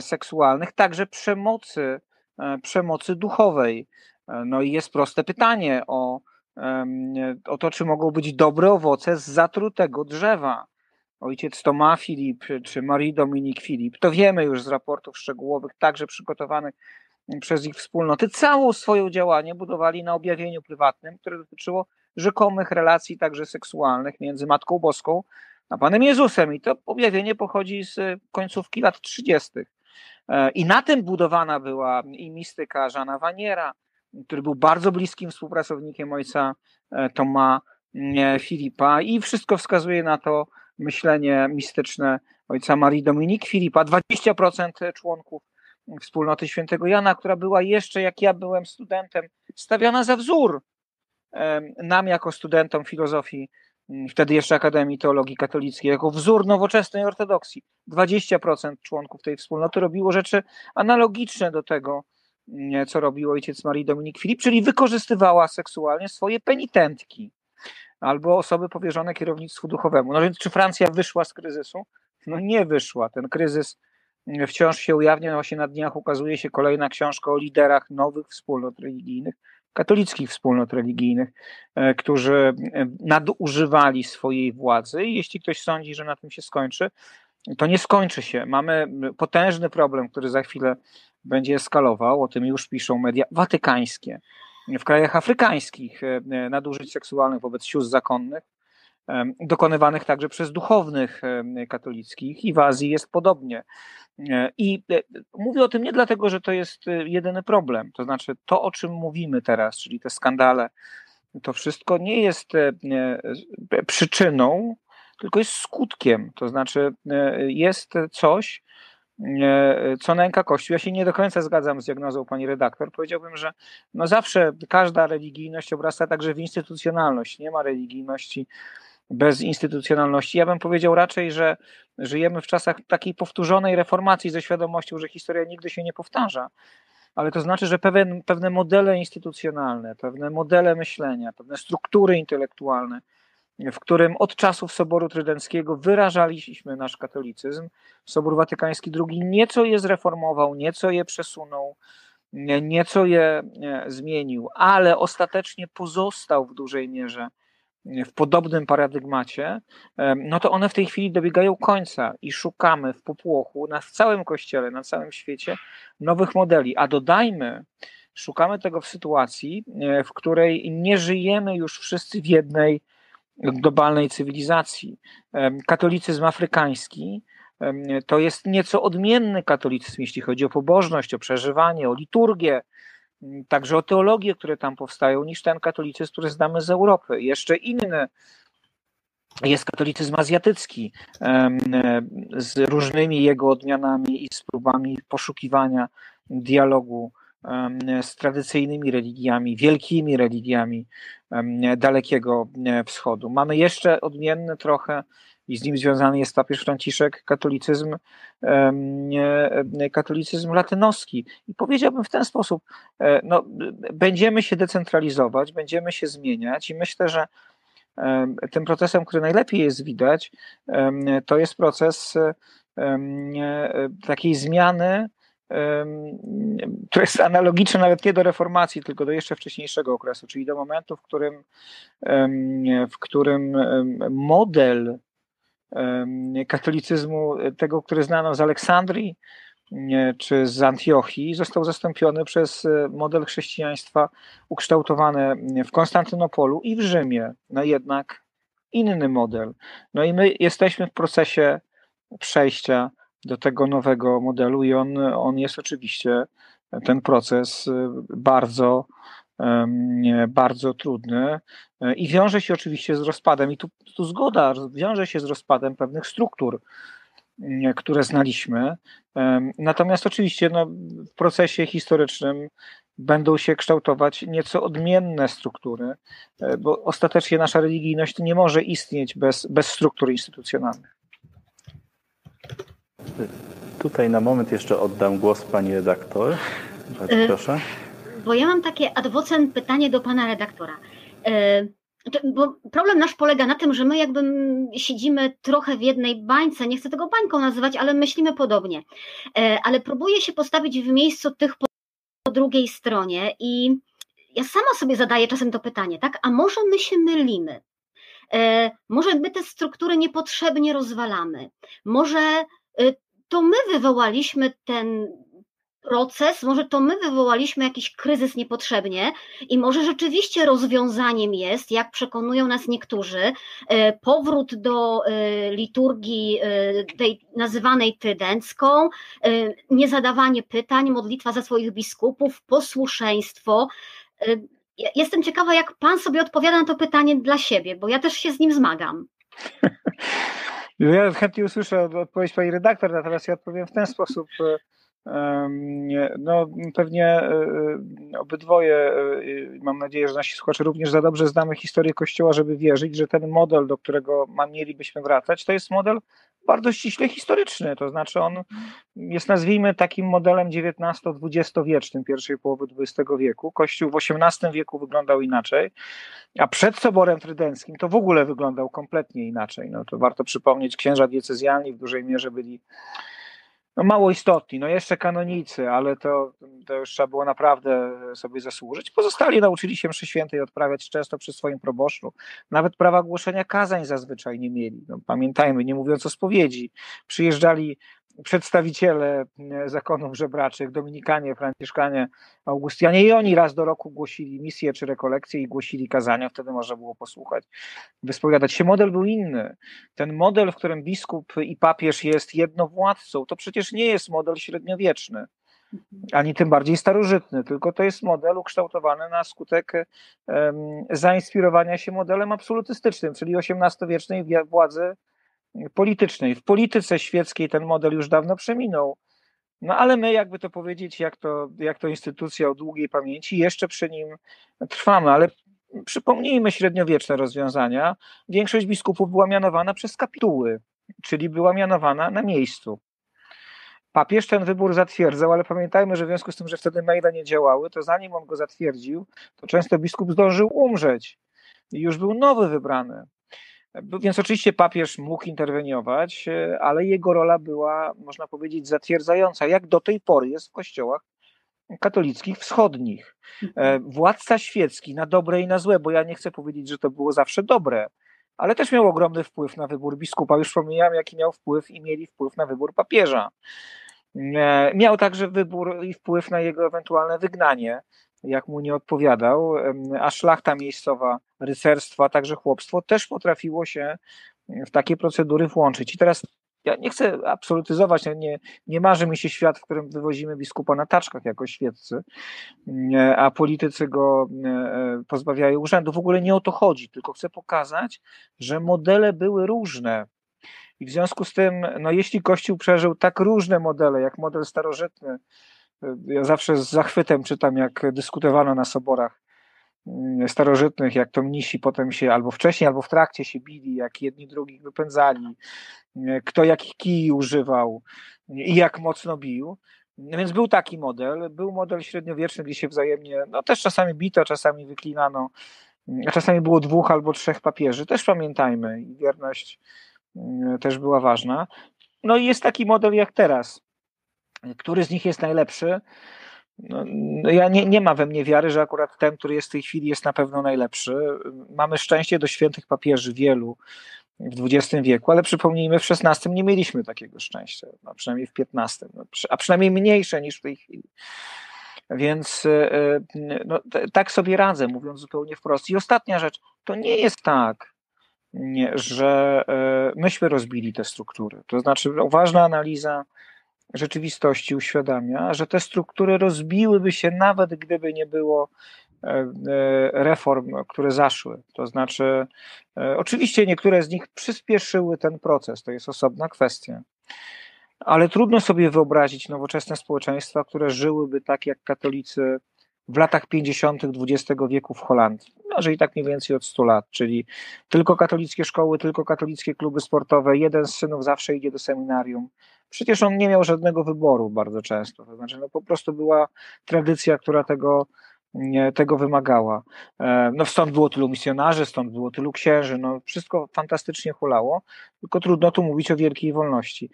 seksualnych, także przemocy, e, przemocy duchowej. E, no i jest proste pytanie o, o to, czy mogą być dobre owoce z zatrutego drzewa. Ojciec Toma Filip czy Marie Dominik Filip, to wiemy już z raportów szczegółowych, także przygotowanych przez ich wspólnoty, całą swoją działanie budowali na objawieniu prywatnym, które dotyczyło rzekomych relacji także seksualnych między Matką Boską a Panem Jezusem. I to objawienie pochodzi z końcówki lat 30. E, I na tym budowana była i mistyka Żana Waniera, który był bardzo bliskim współpracownikiem ojca e, Toma e, Filipa i wszystko wskazuje na to myślenie mistyczne ojca Marii Dominik Filipa. 20% członków wspólnoty świętego Jana, która była jeszcze, jak ja byłem studentem, stawiana za wzór nam jako studentom filozofii, mm, wtedy jeszcze Akademii Teologii Katolickiej, jako wzór nowoczesnej ortodoksji. 20% członków tej wspólnoty robiło rzeczy analogiczne do tego, mm, co robił ojciec Marii Dominik Filip, czyli wykorzystywała seksualnie swoje penitentki albo osoby powierzone kierownictwu duchowemu. No więc czy Francja wyszła z kryzysu? No nie wyszła. Ten kryzys mm, wciąż się ujawnia. No właśnie na dniach ukazuje się kolejna książka o liderach nowych wspólnot religijnych, katolickich wspólnot religijnych, e, którzy e, nadużywali swojej władzy i jeśli ktoś sądzi, że na tym się skończy, to nie skończy się. Mamy potężny problem, który za chwilę będzie eskalował, o tym już piszą media watykańskie. W krajach afrykańskich e, nadużyć seksualnych wobec sióstr zakonnych, dokonywanych także przez duchownych katolickich i w Azji jest podobnie. E, I e, mówię o tym nie dlatego, że to jest e, jedyny problem. To znaczy, to o czym mówimy teraz, czyli te skandale, to wszystko nie jest przyczyną, tylko jest skutkiem. To znaczy, jest coś, co nęka Kościół. Ja się nie do końca zgadzam z diagnozą pani redaktor. Powiedziałbym, że no zawsze każda religijność obrasta także w instytucjonalność. Nie ma religijności bez instytucjonalności. Ja bym powiedział raczej, że żyjemy w czasach takiej powtórzonej reformacji ze świadomością, że historia nigdy się nie powtarza. Ale to znaczy, że pewien, pewne modele instytucjonalne, pewne modele myślenia, pewne struktury intelektualne w którym od czasów Soboru Trydenckiego wyrażaliśmy nasz katolicyzm. Sobór Watykański II nieco je zreformował, nieco je przesunął, nieco je zmienił, ale ostatecznie pozostał w dużej mierze w podobnym paradygmacie, no to one w tej chwili dobiegają końca i szukamy w popłochu na całym kościele, na całym świecie nowych modeli. A dodajmy, szukamy tego w sytuacji, e, w której nie żyjemy już wszyscy w jednej globalnej cywilizacji. Katolicyzm afrykański to jest nieco odmienny katolicyzm, jeśli chodzi o pobożność, o przeżywanie, o liturgię, także o teologię, które tam powstają, niż ten katolicyzm, który znamy z Europy. Jeszcze inny jest katolicyzm azjatycki z różnymi jego odmianami i z próbami poszukiwania dialogu z tradycyjnymi religiami, wielkimi religiami Dalekiego Wschodu. Mamy jeszcze odmienny trochę i z nim związany jest papież Franciszek, katolicyzm, katolicyzm latynoski. I powiedziałbym w ten sposób, e, no, będziemy się decentralizować, będziemy się zmieniać i myślę, że tym procesem, który najlepiej jest widać, to jest proces takiej zmiany, to jest analogiczne nawet nie do reformacji, tylko do jeszcze wcześniejszego okresu, czyli do momentu, w którym, w którym model katolicyzmu, tego, który znano z Aleksandrii czy z Antiochii, został zastąpiony przez e, model chrześcijaństwa ukształtowany w Konstantynopolu i w Rzymie, no jednak inny model. No i my jesteśmy w procesie przejścia do tego nowego modelu i on, on jest oczywiście ten proces e, bardzo bardzo trudny e, i wiąże się oczywiście z rozpadem, i tu, tu zgoda, wiąże się z rozpadem pewnych struktur, które znaliśmy. Natomiast oczywiście no, w procesie historycznym będą się kształtować nieco odmienne struktury, e, bo ostatecznie nasza religijność nie może istnieć bez, bez struktur instytucjonalnych. Tutaj na moment jeszcze oddam głos pani redaktor. Bardzo e, proszę bo ja mam takie adwocen pytanie do pana redaktora. E, bo problem nasz polega na tym, że my jakby siedzimy trochę w jednej bańce, nie chcę tego bańką nazywać, ale myślimy podobnie. E, ale próbuję się postawić w miejscu tych po drugiej stronie i ja sama sobie zadaję czasem to pytanie, tak? A może my się mylimy? E, może my te struktury niepotrzebnie rozwalamy? Może to my wywołaliśmy ten proces, może to my wywołaliśmy jakiś kryzys niepotrzebnie i może rzeczywiście rozwiązaniem jest, jak przekonują nas niektórzy, e, powrót do e, liturgii e, tej nazywanej trydencką, niezadawanie pytań, modlitwa za swoich biskupów, posłuszeństwo. Jestem ciekawa, jak pan sobie odpowiada na to pytanie dla siebie, bo ja też się z nim zmagam. (laughs) Ja chętnie usłyszę odpowiedź pani redaktor, natomiast ja odpowiem w ten sposób. No, pewnie e, e, obydwoje, e, mam nadzieję, że nasi słuchacze również za dobrze znamy historię Kościoła, żeby wierzyć, że ten model, do którego mielibyśmy wracać, to jest model bardzo ściśle historyczny. To znaczy, on jest, nazwijmy, takim modelem XIX-XX wiecznym, pierwszej połowy XX wieku. Kościół w XVIII wieku wyglądał inaczej, a przed Soborem Trydenckim to w ogóle wyglądał kompletnie inaczej. No, to warto przypomnieć, księża diecezjalni w dużej mierze byli no mało istotni, no jeszcze kanonicy, ale to, to już trzeba było naprawdę sobie zasłużyć. Pozostali nauczyli się mszy świętej odprawiać często przy swoim proboszczu. Nawet prawa głoszenia kazań zazwyczaj nie mieli. No, pamiętajmy, nie mówiąc o spowiedzi. Przyjeżdżali przedstawiciele e, zakonów żebraczych, dominikanie, franciszkanie, augustianie i oni raz do roku głosili misje czy rekolekcje i głosili kazania, wtedy można było posłuchać, wyspowiadać się. Model był inny. Ten model, w którym biskup i papież jest jednowładcą, to przecież nie jest model średniowieczny ani tym bardziej starożytny, tylko to jest model ukształtowany na skutek um, zainspirowania się modelem absolutystycznym, czyli XVIII-wiecznej władzy politycznej. W polityce świeckiej ten model już dawno przeminął. No ale my, jakby to powiedzieć, jak to, jak to instytucja o długiej pamięci, jeszcze przy nim trwamy, ale przypomnijmy średniowieczne rozwiązania. Większość biskupów była mianowana przez kapituły, czyli była mianowana na miejscu. Papież ten wybór zatwierdzał, ale pamiętajmy, że w związku z tym, że wtedy maile nie działały, to zanim on go zatwierdził, to często biskup zdążył umrzeć i już był nowy wybrany. Więc oczywiście papież mógł interweniować, ale jego rola była, można powiedzieć, zatwierdzająca, jak do tej pory jest w kościołach katolickich wschodnich. Mhm. Władca świecki na dobre i na złe, bo ja nie chcę powiedzieć, że to było zawsze dobre, ale też miał ogromny wpływ na wybór biskupa. Już wspomniałem, jaki miał wpływ i mieli wpływ na wybór papieża. E, miał także wybór i wpływ na jego ewentualne wygnanie, jak mu nie odpowiadał, a szlachta miejscowa, rycerstwo, a także chłopstwo też potrafiło się w takie procedury włączyć. I teraz ja nie chcę absolutyzować, nie, nie marzy mi się świat, w którym wywozimy biskupa na taczkach jako świeccy, a politycy go e, pozbawiają urzędu. W ogóle nie o to chodzi, tylko chcę pokazać, że modele były różne. I w związku z tym, no jeśli Kościół przeżył tak różne modele, jak model starożytny, e, ja zawsze z zachwytem czytam, jak dyskutowano na soborach mm, starożytnych, jak to mnisi potem się albo wcześniej, albo w trakcie się bili, jak jedni drugich wypędzali, e, kto jaki kij używał i jak mocno bił. Więc był taki model, był model średniowieczny, gdzie się wzajemnie, no też czasami bito, czasami wyklinano, a czasami było dwóch albo trzech papieży, też pamiętajmy, i wierność też była ważna. No i jest taki model jak teraz. Który z nich jest najlepszy? No, no, ja nie, nie ma we mnie wiary, że akurat ten, który jest w tej chwili, jest na pewno najlepszy. Mamy szczęście do świętych papieży, wielu w XX wieku, ale przypomnijmy, w XVI nie mieliśmy takiego szczęścia, no, przynajmniej w XV, no, a przynajmniej mniejsze niż w tej chwili. Więc e, e, no, tak sobie radzę, mówiąc zupełnie wprost. I ostatnia rzecz, to nie jest tak, że e, myśmy rozbili te struktury. To znaczy, ważna analiza rzeczywistości uświadamia, że te struktury rozbiłyby się nawet gdyby nie było e, e, reform, które zaszły. To znaczy, oczywiście niektóre z nich przyspieszyły ten proces, to jest osobna kwestia. Ale trudno sobie wyobrazić nowoczesne społeczeństwa, które żyłyby tak jak katolicy w latach 50. XX wieku w Holandii. Może i tak mniej więcej od 100 lat, czyli tylko katolickie szkoły, tylko katolickie kluby sportowe, jeden z synów zawsze idzie do seminarium. Przecież on nie miał żadnego wyboru bardzo często. To znaczy, no po prostu była tradycja, która tego, tego wymagała. E, no stąd było tylu misjonarzy, stąd było tylu księży, no wszystko fantastycznie hulało, tylko trudno tu mówić o wielkiej wolności.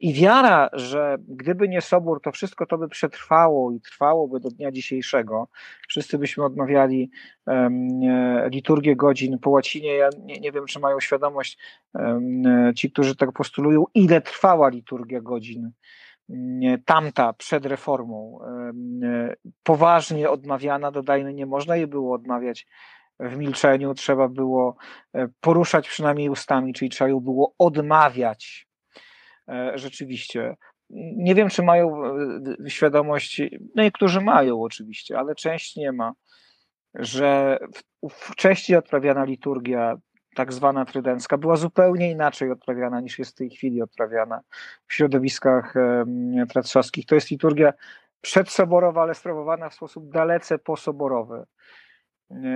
I wiara, że gdyby nie sobór, to wszystko to by przetrwało i trwałoby do dnia dzisiejszego. Wszyscy byśmy odmawiali um, liturgię godzin po łacinie. Ja nie, nie wiem, czy mają świadomość um, ci, którzy tak postulują, ile trwała liturgia godzin tamta przed reformą. Poważnie odmawiana, dodajmy, nie można jej było odmawiać w milczeniu, trzeba było e, poruszać przynajmniej ustami, czyli trzeba ją było odmawiać rzeczywiście. Nie wiem, czy mają e, świadomość, no niektórzy mają oczywiście, ale część nie ma, że wcześniej odprawiana liturgia, tak zwana trydencka, była zupełnie inaczej odprawiana niż jest w tej chwili odprawiana w środowiskach tratrzowskich. To jest liturgia przedsoborowa, ale sprawowana w sposób dalece posoborowy.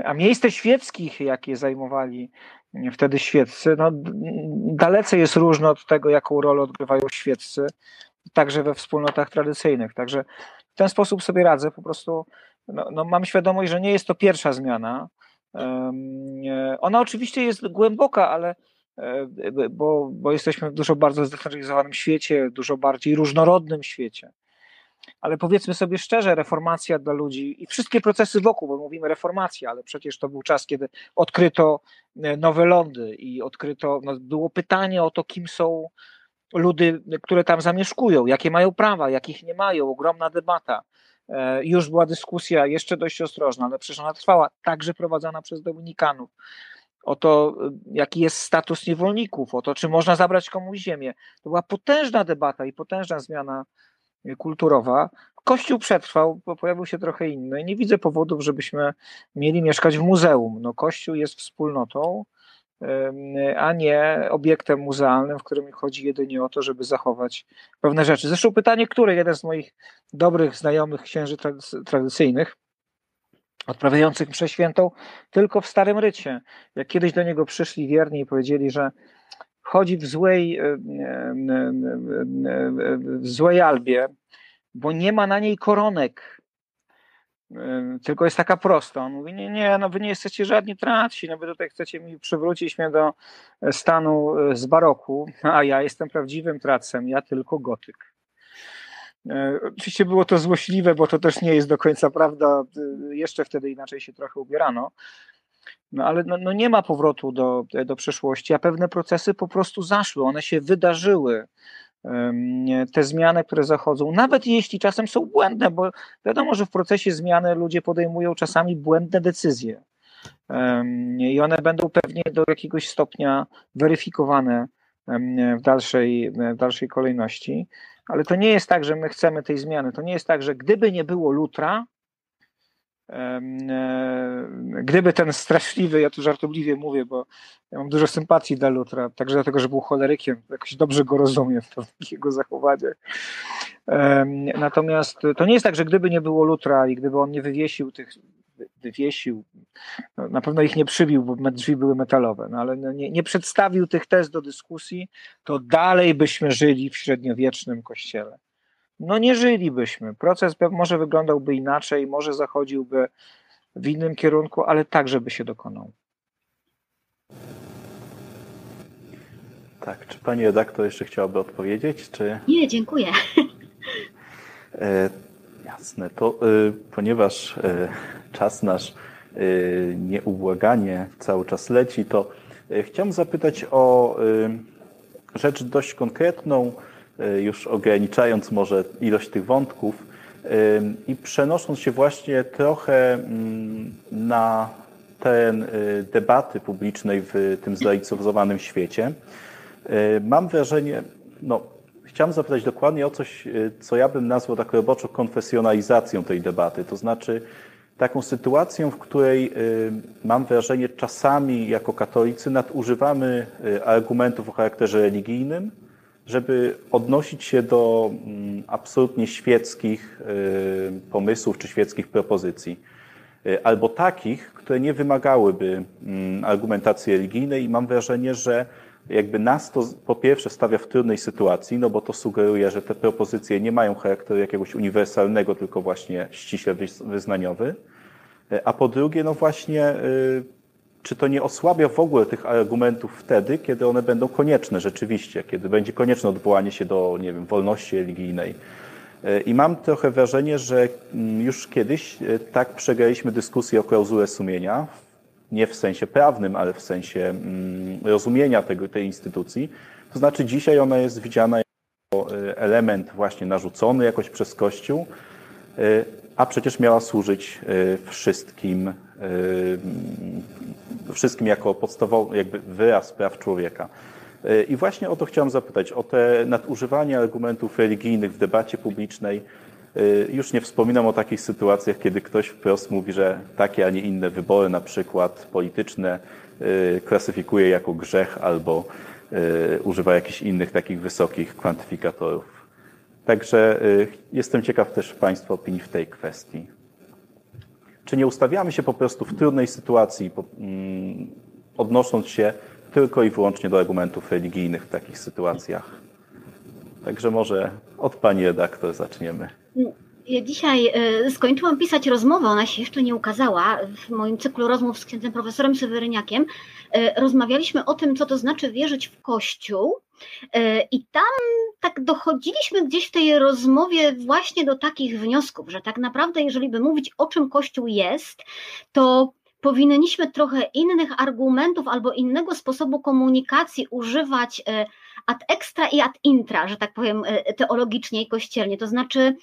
A miejsce świeckich, jakie zajmowali wtedy świeccy, no, dalece jest różne od tego, jaką rolę odgrywają świeccy, także we wspólnotach tradycyjnych. Także w ten sposób sobie radzę. Po prostu no, no mam świadomość, że nie jest to pierwsza zmiana. Ona oczywiście jest głęboka, ale e, bo, bo jesteśmy w dużo bardzo zdecentralizowanym świecie, dużo bardziej różnorodnym świecie ale powiedzmy sobie szczerze, reformacja dla ludzi i wszystkie procesy wokół, bo mówimy reformacja, ale przecież to był czas, kiedy odkryto e, nowe lądy i odkryto, no było pytanie o to, kim są ludy, które tam zamieszkują, jakie mają prawa, jakich nie mają, ogromna debata. E, już była dyskusja, jeszcze dość ostrożna, ale przecież ona trwała, także prowadzona przez Dominikanów o to, e, jaki jest status niewolników, o to, czy można zabrać komuś ziemię. To była potężna debata i potężna zmiana kulturowa. Kościół przetrwał, bo pojawił się trochę inny. I nie widzę powodów, żebyśmy mieli mieszkać w muzeum. No, Kościół jest wspólnotą, a nie obiektem muzealnym, w którym chodzi jedynie o to, żeby zachować pewne rzeczy. Zresztą pytanie, które jeden z moich dobrych znajomych księży tradycyjnych, odprawiających mszę świętą, tylko w Starym Rycie. Jak kiedyś do niego przyszli wierni i powiedzieli, że chodzi w złej, e, e, e, w złej albie, bo nie ma na niej koronek. tylko jest taka prosta. On mówi, nie, nie, no wy nie jesteście żadni traci, no wy tutaj chcecie mi przywrócić mnie do stanu z baroku, a ja jestem prawdziwym tracem, ja tylko gotyk. Oczywiście było to złośliwe, bo to też nie jest do końca prawda. Jeszcze wtedy inaczej się trochę ubierano. No ale no, no nie ma powrotu do, do przeszłości, a pewne procesy po prostu zaszły, one się wydarzyły. Te zmiany, które zachodzą, nawet jeśli czasem są błędne, bo wiadomo, że w procesie zmiany ludzie podejmują czasami błędne decyzje. I one będą pewnie do jakiegoś stopnia weryfikowane w dalszej, w dalszej kolejności, ale to nie jest tak, że my chcemy tej zmiany, to nie jest tak, że gdyby nie było Lutra, gdyby ten straszliwy, ja tu żartobliwie mówię, bo ja mam dużo sympatii dla Lutra, także dlatego, że był cholerykiem, jakoś dobrze go rozumiem w jego zachowanie. Natomiast to nie jest tak, że gdyby nie było Lutra i gdyby on nie wywiesił tych, wywiesił, no, na pewno ich nie przybił, bo drzwi były metalowe, no ale no nie, nie przedstawił tych tez do dyskusji, to dalej byśmy żyli w średniowiecznym kościele no nie żylibyśmy. Proces może wyglądałby inaczej, może zachodziłby w innym kierunku, ale także by się dokonał. Tak, czy pani redaktor jeszcze chciałaby odpowiedzieć? Czy... Nie, dziękuję. E, jasne, to e, ponieważ e, czas nasz e, nieubłaganie cały czas leci, to chciałem zapytać o rzecz dość konkretną, już ograniczając może ilość tych wątków i przenosząc się właśnie trochę mm, na teren e, debaty publicznej w tym zlaicyzowanym świecie, e, mam wrażenie, no, chciałem zapytać dokładnie o coś, co ja bym nazwał tak roboczo konfesjonalizacją tej debaty, to znaczy taką sytuacją, w której mam wrażenie czasami jako katolicy nadużywamy argumentów o charakterze religijnym, żeby odnosić się do mm, absolutnie świeckich y, pomysłów czy świeckich propozycji, y, albo takich, które nie wymagałyby mm, argumentacji religijnej i mam wrażenie, że jakby nas to po pierwsze stawia w trudnej sytuacji, no bo to sugeruje, że te propozycje nie mają charakteru jakiegoś uniwersalnego, tylko właśnie ściśle wyznaniowy, y, a po drugie, no właśnie czy to nie osłabia w ogóle tych argumentów wtedy, kiedy one będą konieczne rzeczywiście, kiedy będzie konieczne odwołanie się do, nie wiem, wolności religijnej. E, I mam trochę wrażenie, że mm, już kiedyś e, tak przegraliśmy dyskusję o klauzule sumienia, nie w sensie prawnym, ale w sensie mm, rozumienia tego, tej instytucji. To znaczy dzisiaj ona jest widziana jako e, element właśnie narzucony jakoś przez Kościół, a przecież miała służyć wszystkim wszystkim jako podstawowy jakby wyraz praw człowieka. E, I właśnie o to chciałem zapytać, o te nadużywanie argumentów religijnych w debacie publicznej. E, już nie wspominam o takich sytuacjach, kiedy ktoś wprost mówi, że takie, a nie inne wybory, na przykład polityczne, e, klasyfikuje jako grzech albo używa jakichś innych takich wysokich kwantyfikatorów. Także jestem ciekaw też Państwa opinii w tej kwestii. Czy nie ustawiamy się po prostu w trudnej sytuacji, mm, odnosząc się tylko i wyłącznie do argumentów religijnych w takich sytuacjach? Także może od pani redaktor zaczniemy. Ja dzisiaj e, skończyłam pisać rozmowę, ona się jeszcze nie ukazała w moim cyklu rozmów z księdzem profesorem Seweryniakiem. E, rozmawialiśmy o tym, co to znaczy wierzyć w Kościół. E, I tam tak dochodziliśmy gdzieś w tej rozmowie właśnie do takich wniosków, że tak naprawdę, jeżeli by mówić o czym Kościół jest, to powinniśmy trochę innych argumentów albo innego sposobu komunikacji używać ad extra i ad intra, że tak powiem teologicznie i kościelnie. To znaczy,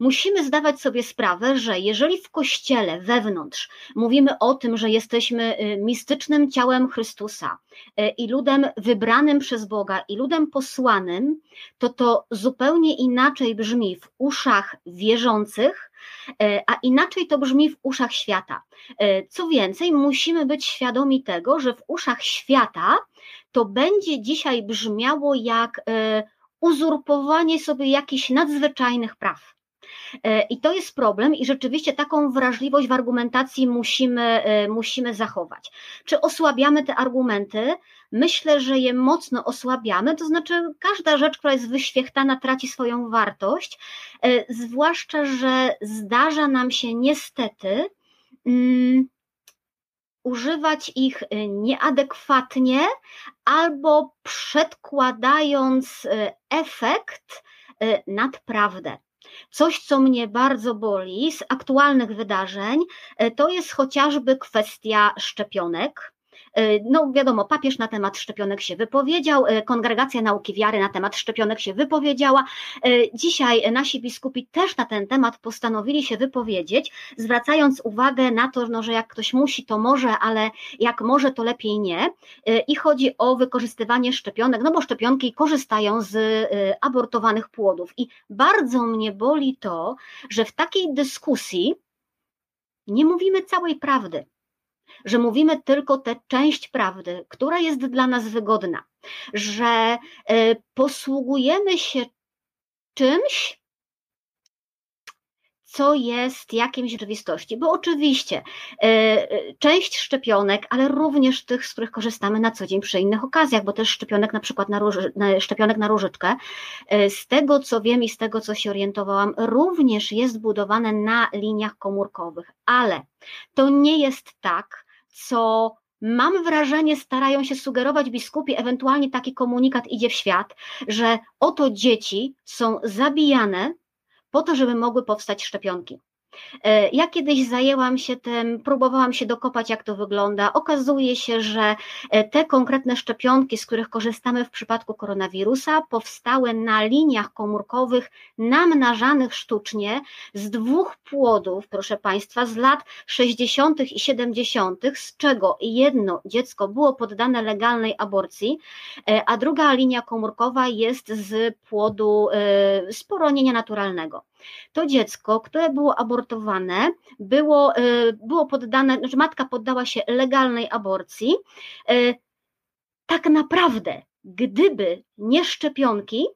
musimy zdawać sobie sprawę, że jeżeli w kościele wewnątrz mówimy o tym, że jesteśmy y, mistycznym ciałem Chrystusa y, i ludem wybranym przez Boga i ludem posłanym, to to zupełnie inaczej brzmi w uszach wierzących, y, a inaczej to brzmi w uszach świata. Co więcej, musimy być świadomi tego, że w uszach świata to będzie dzisiaj brzmiało jak uzurpowanie sobie jakichś nadzwyczajnych praw. I to jest problem, i rzeczywiście taką wrażliwość w argumentacji musimy, musimy zachować. Czy osłabiamy te argumenty? Myślę, że je mocno osłabiamy, to znaczy każda rzecz, która jest wyświechtana, traci swoją wartość, zwłaszcza, że zdarza nam się niestety. Mm, używać ich nieadekwatnie albo przedkładając efekt nad prawdę. Coś, co mnie bardzo boli z aktualnych wydarzeń, to jest chociażby kwestia szczepionek. E, no wiadomo, papież na temat szczepionek się wypowiedział, e, Kongregacja Nauki Wiary na temat szczepionek się wypowiedziała. E, dzisiaj nasi biskupi też na ten temat postanowili się wypowiedzieć, zwracając uwagę na to, no, że jak ktoś musi, to może, ale jak może, to lepiej nie. I chodzi o wykorzystywanie szczepionek, no bo szczepionki korzystają z abortowanych płodów. I bardzo mnie boli to, że w takiej dyskusji nie mówimy całej prawdy że mówimy tylko tę część prawdy, która jest dla nas wygodna, że e, posługujemy się czymś, co jest jakimś rzeczywistości. Bo oczywiście e, e, część szczepionek, ale również tych, z których korzystamy na co dzień przy innych okazjach, bo też szczepionek na przykład na, róży, na szczepionek na różyczkę, z tego co wiem i z tego co się orientowałam, również jest budowane na liniach komórkowych, ale to nie jest tak, co mam wrażenie, starają się sugerować biskupi, ewentualnie taki komunikat idzie w świat, że oto dzieci są zabijane po to, żeby mogły powstać szczepionki. E, ja kiedyś zajęłam się tym, próbowałam się dokopać, jak to wygląda. Okazuje się, że e, te konkretne szczepionki, z których korzystamy w przypadku koronawirusa, powstały na liniach komórkowych namnażanych sztucznie z dwóch płodów, proszę Państwa, z lat 60. i 70., z czego jedno dziecko było poddane legalnej aborcji, e, a druga linia komórkowa jest z płodu z poronienia naturalnego. To dziecko, które było abortowane, było, e, było poddane, znaczy matka poddała się legalnej aborcji. E, tak naprawdę, gdyby nie szczepionki,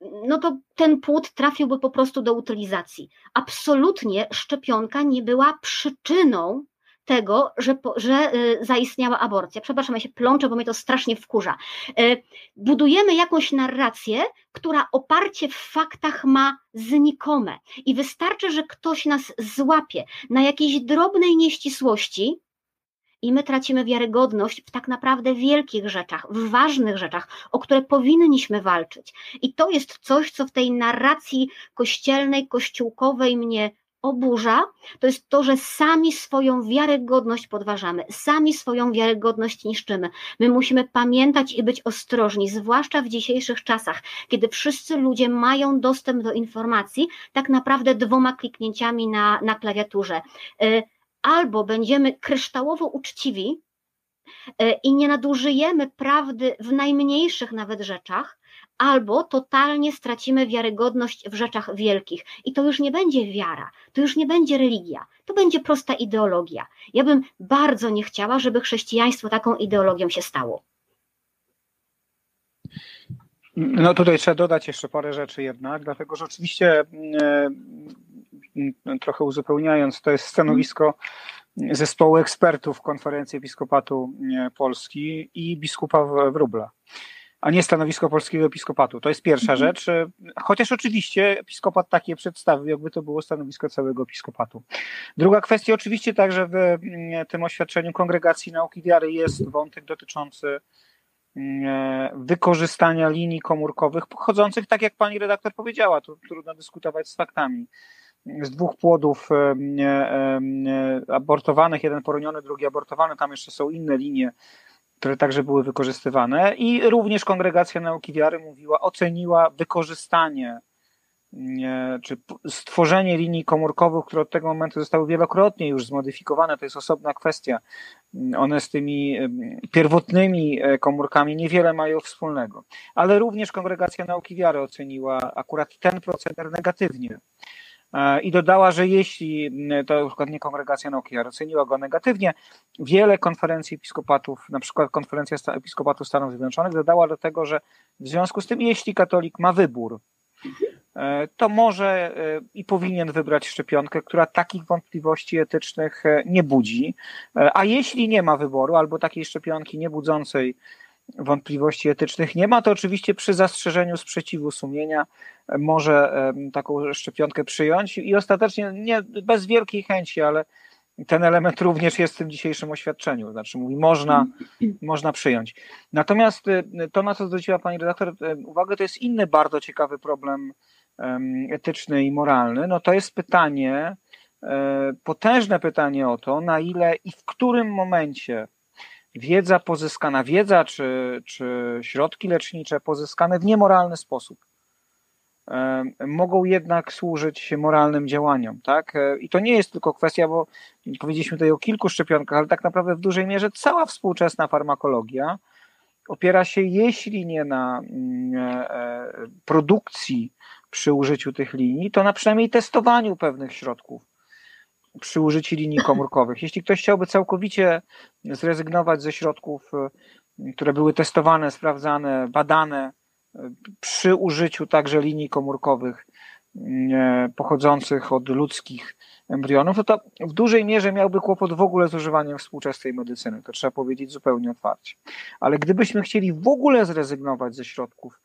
no to ten płód trafiłby po prostu do utylizacji. Absolutnie szczepionka nie była przyczyną tego, że, że y, zaistniała aborcja. Przepraszam, ja się plączę, bo mnie to strasznie wkurza. Y, budujemy jakąś narrację, która oparcie w faktach ma znikome i wystarczy, że ktoś nas złapie na jakiejś drobnej nieścisłości, i my tracimy wiarygodność w tak naprawdę wielkich rzeczach, w ważnych rzeczach, o które powinniśmy walczyć. I to jest coś, co w tej narracji kościelnej, kościółkowej mnie oburza, to jest to, że sami swoją wiarygodność podważamy, sami swoją wiarygodność niszczymy. My musimy pamiętać i być ostrożni, zwłaszcza w dzisiejszych czasach, kiedy wszyscy ludzie mają dostęp do informacji tak naprawdę dwoma kliknięciami na, na klawiaturze. Y, albo będziemy kryształowo uczciwi, y, i nie nadużyjemy prawdy w najmniejszych nawet rzeczach, albo totalnie stracimy wiarygodność w rzeczach wielkich. I to już nie będzie wiara, to już nie będzie religia, to będzie prosta ideologia. Ja bym bardzo nie chciała, żeby chrześcijaństwo taką ideologią się stało. No tutaj trzeba dodać jeszcze parę rzeczy jednak, dlatego że oczywiście e, trochę uzupełniając, to jest stanowisko zespołu ekspertów Konferencji Episkopatu e, Polski i biskupa Wróbla a nie stanowisko polskiego episkopatu. To jest pierwsza mhm. rzecz. Chociaż oczywiście episkopat takie przedstawił, jakby to było stanowisko całego episkopatu. Druga kwestia, oczywiście także w mm, tym oświadczeniu Kongregacji Nauki Wiary jest wątek dotyczący mm, wykorzystania linii komórkowych pochodzących, tak jak pani redaktor powiedziała, tu trudno dyskutować z faktami, z dwóch płodów abortowanych, jeden poroniony, drugi abortowany, tam jeszcze są inne linie które także były wykorzystywane i również Kongregacja Nauki Wiary mówiła, oceniła wykorzystanie czy stworzenie linii komórkowych, które od tego momentu zostały wielokrotnie już zmodyfikowane, to jest osobna kwestia. One z tymi pierwotnymi e, komórkami niewiele mają wspólnego. Ale również Kongregacja Nauki Wiary oceniła akurat ten proceder negatywnie. E, i dodała, że jeśli to na przykład nie kongregacja nauki oceniła go negatywnie, wiele konferencji episkopatów, na przykład konferencja episkopatu Stanów Zjednoczonych, dodała do tego, że w związku z tym, jeśli katolik ma wybór to może i powinien wybrać szczepionkę, która takich wątpliwości etycznych nie budzi. A jeśli nie ma wyboru albo takiej szczepionki nie budzącej wątpliwości etycznych nie ma, to oczywiście przy zastrzeżeniu sprzeciwu sumienia może taką szczepionkę przyjąć i ostatecznie nie bez wielkiej chęci, ale ten element również jest w tym dzisiejszym oświadczeniu, znaczy mówi, można, można przyjąć. Natomiast to, na co zwróciła pani redaktor uwagę, to jest inny bardzo ciekawy problem etyczny i moralny. No to jest pytanie, e, potężne pytanie o to, na ile i w którym momencie wiedza pozyskana, wiedza czy, czy środki lecznicze pozyskane w niemoralny sposób mogą jednak służyć moralnym działaniom, tak? E, I to nie jest tylko kwestia, bo powiedzieliśmy tutaj o kilku szczepionkach, ale tak naprawdę w dużej mierze cała współczesna farmakologia opiera się, jeśli nie na mm, e, e, produkcji przy użyciu tych linii, to na przynajmniej testowaniu pewnych środków przy użyciu linii komórkowych. Jeśli ktoś chciałby całkowicie zrezygnować ze środków, które były testowane, sprawdzane, badane, przy użyciu także linii komórkowych mm, pochodzących od ludzkich embrionów, no to w dużej mierze miałby kłopot w ogóle z używaniem współczesnej medycyny. To trzeba powiedzieć zupełnie otwarcie. Ale gdybyśmy chcieli w ogóle zrezygnować ze środków,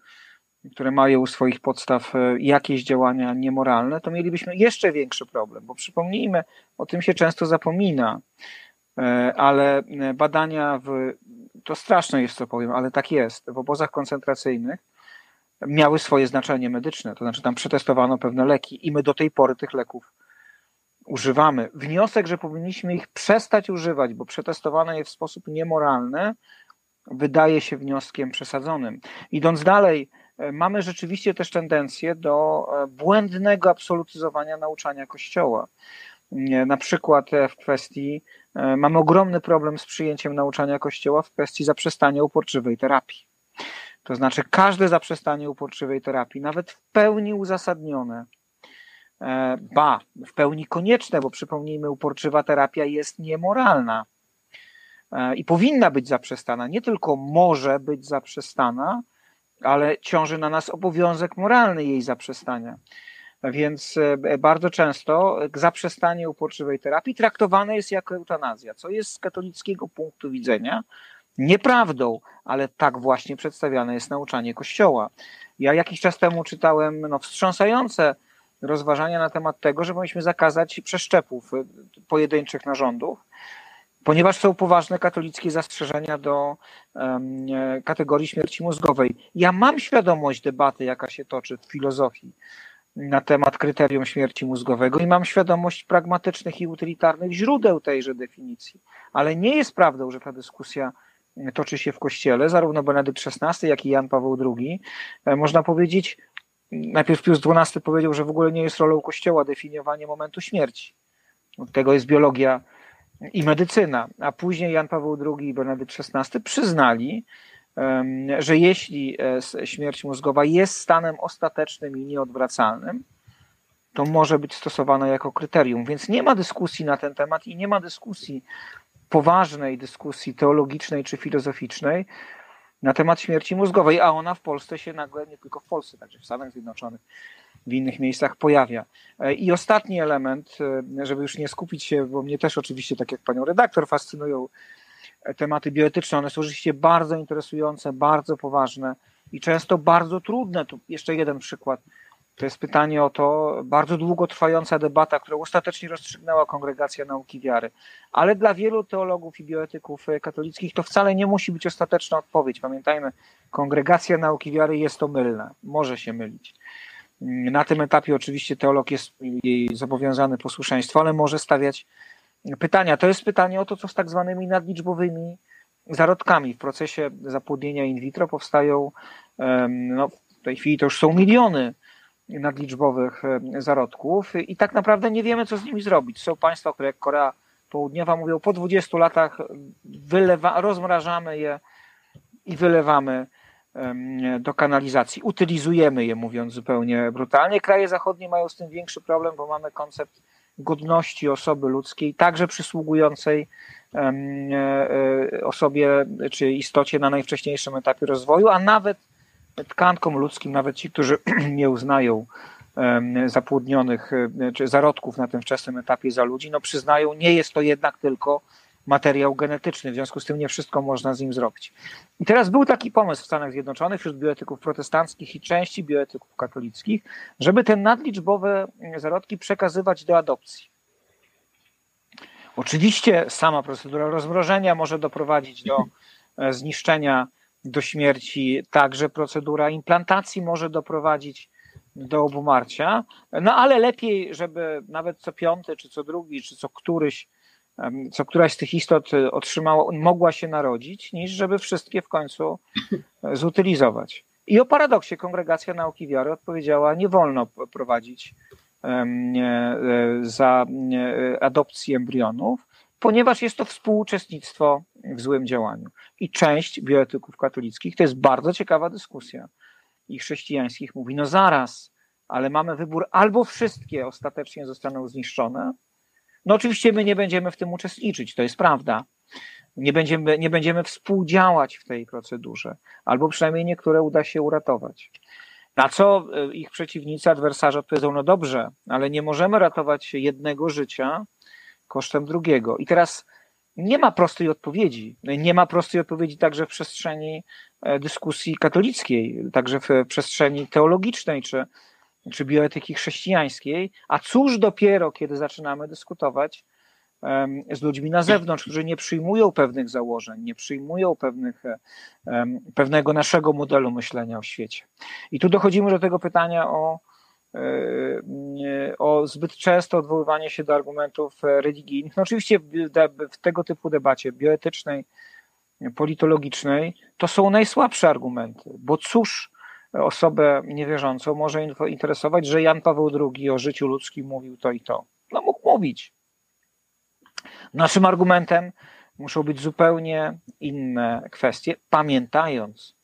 które mają u swoich podstaw e, jakieś działania niemoralne, to mielibyśmy jeszcze większy problem, bo przypomnijmy, o tym się często zapomina, e, ale e, badania w, to straszne jest co powiem, ale tak jest, w obozach koncentracyjnych miały swoje znaczenie medyczne, to znaczy tam przetestowano pewne leki i my do tej pory tych leków używamy. Wniosek, że powinniśmy ich przestać używać, bo przetestowano je w sposób niemoralny, wydaje się wnioskiem przesadzonym. Idąc dalej, mamy rzeczywiście też tendencję do e, błędnego absolutyzowania nauczania Kościoła. Na przykład e, w kwestii, mamy ogromny problem z przyjęciem nauczania Kościoła w kwestii zaprzestania uporczywej terapii. To znaczy każde zaprzestanie uporczywej terapii, nawet w pełni uzasadnione, e, ba, w pełni konieczne, bo przypomnijmy, uporczywa terapia jest niemoralna e, i powinna być zaprzestana. Nie tylko może być zaprzestana, ale ciąży na nas obowiązek moralny jej zaprzestania. Więc e, bardzo często zaprzestanie uporczywej terapii traktowane jest jako eutanazja, co jest z katolickiego punktu widzenia nieprawdą, ale tak właśnie przedstawiane jest nauczanie Kościoła. Ja jakiś czas temu czytałem no, wstrząsające rozważania na temat tego, że powinniśmy zakazać przeszczepów y, pojedynczych narządów, ponieważ są poważne katolickie zastrzeżenia do um, kategorii śmierci mózgowej. Ja mam świadomość debaty, jaka się toczy w filozofii na temat kryterium śmierci mózgowego i mam świadomość pragmatycznych i utylitarnych źródeł tejże definicji, ale nie jest prawdą, że ta dyskusja toczy się w Kościele, zarówno Benedykt XVI, jak i Jan Paweł II. E, można powiedzieć, najpierw Pius XII powiedział, że w ogóle nie jest rolą Kościoła definiowanie momentu śmierci. Tego jest biologia i medycyna. A później Jan Paweł II i Benedykt XVI przyznali, że jeśli e, śmierć mózgowa jest stanem ostatecznym i nieodwracalnym, to może być stosowana jako kryterium. Więc nie ma dyskusji na ten temat i nie ma dyskusji poważnej dyskusji teologicznej czy filozoficznej na temat śmierci mózgowej, a ona w Polsce się nagle, nie tylko w Polsce, także w Stanach Zjednoczonych, w innych miejscach pojawia. E, I ostatni element, e, żeby już nie skupić się, bo mnie też oczywiście, tak jak panią redaktor, fascynują e, tematy bioetyczne. One są rzeczywiście bardzo interesujące, bardzo poważne i często bardzo trudne. Tu jeszcze jeden przykład to jest pytanie o to, bardzo długo trwająca debata, którą ostatecznie rozstrzygnęła Kongregacja Nauki Wiary. Ale dla wielu teologów i bioetyków katolickich to wcale nie musi być ostateczna odpowiedź. Pamiętajmy, Kongregacja Nauki Wiary jest to mylna, może się mylić. Na tym etapie oczywiście teolog jest jej zobowiązany posłuszeństwu, ale może stawiać pytania. To jest pytanie o to, co z tak zwanymi nadliczbowymi zarodkami. W procesie zapłodnienia in vitro powstają, no, w tej chwili to już są miliony nadliczbowych zarodków i tak naprawdę nie wiemy, co z nimi zrobić. Są państwa, które jak Korea Południowa mówią, po 20 latach wylewa, rozmrażamy je i wylewamy do kanalizacji. Utylizujemy je, mówiąc zupełnie brutalnie. Kraje zachodnie mają z tym większy problem, bo mamy koncept godności osoby ludzkiej, także przysługującej e, e, osobie czy istocie na najwcześniejszym etapie rozwoju, a nawet tkankom ludzkim, nawet ci, którzy (clears throat) nie uznają zapłodnionych czy zarodków na tym wczesnym etapie za ludzi, no przyznają, nie jest to jednak tylko materiał genetyczny, w związku z tym nie wszystko można z nim zrobić. I teraz był taki pomysł w Stanach Zjednoczonych wśród bioetyków protestanckich i części bioetyków katolickich, żeby te nadliczbowe zarodki przekazywać do adopcji. Oczywiście sama procedura rozmrożenia może doprowadzić do e, zniszczenia, do śmierci, także procedura implantacji może doprowadzić do obumarcia, no ale lepiej, żeby nawet co piąty, czy co drugi, czy co któryś co któraś z tych istot e, otrzymała, mogła się narodzić, niż żeby wszystkie w końcu e, zutylizować. I o paradoksie Kongregacja Nauki Wiary odpowiedziała, nie wolno prowadzić e, za adopcji embrionów, ponieważ jest to współuczestnictwo w złym działaniu. I część bioetyków katolickich, to jest bardzo ciekawa dyskusja, i chrześcijańskich mówi, no zaraz, ale mamy wybór, albo wszystkie ostatecznie zostaną zniszczone, no oczywiście my nie będziemy w tym uczestniczyć, to jest prawda. Nie będziemy, nie będziemy współdziałać w tej procedurze, albo przynajmniej niektóre uda się uratować. Na co e, ich przeciwnicy, adwersarze odpowiedzą, no dobrze, ale nie możemy ratować jednego życia kosztem drugiego. I teraz nie ma prostej odpowiedzi. Nie ma prostej odpowiedzi także w przestrzeni e, dyskusji katolickiej, także w przestrzeni teologicznej czy czy bioetyki chrześcijańskiej, a cóż dopiero, kiedy zaczynamy dyskutować z ludźmi na zewnątrz, którzy nie przyjmują pewnych założeń, nie przyjmują pewnych, pewnego naszego modelu myślenia o świecie. I tu dochodzimy do tego pytania o, e, o zbyt często odwoływanie się do argumentów religijnych. No oczywiście w tego typu debacie bioetycznej, politologicznej, to są najsłabsze argumenty, bo cóż osobę niewierzącą może interesować, że Jan Paweł II o życiu ludzkim mówił to i to. No mógł mówić. Naszym argumentem muszą być zupełnie inne kwestie, pamiętając,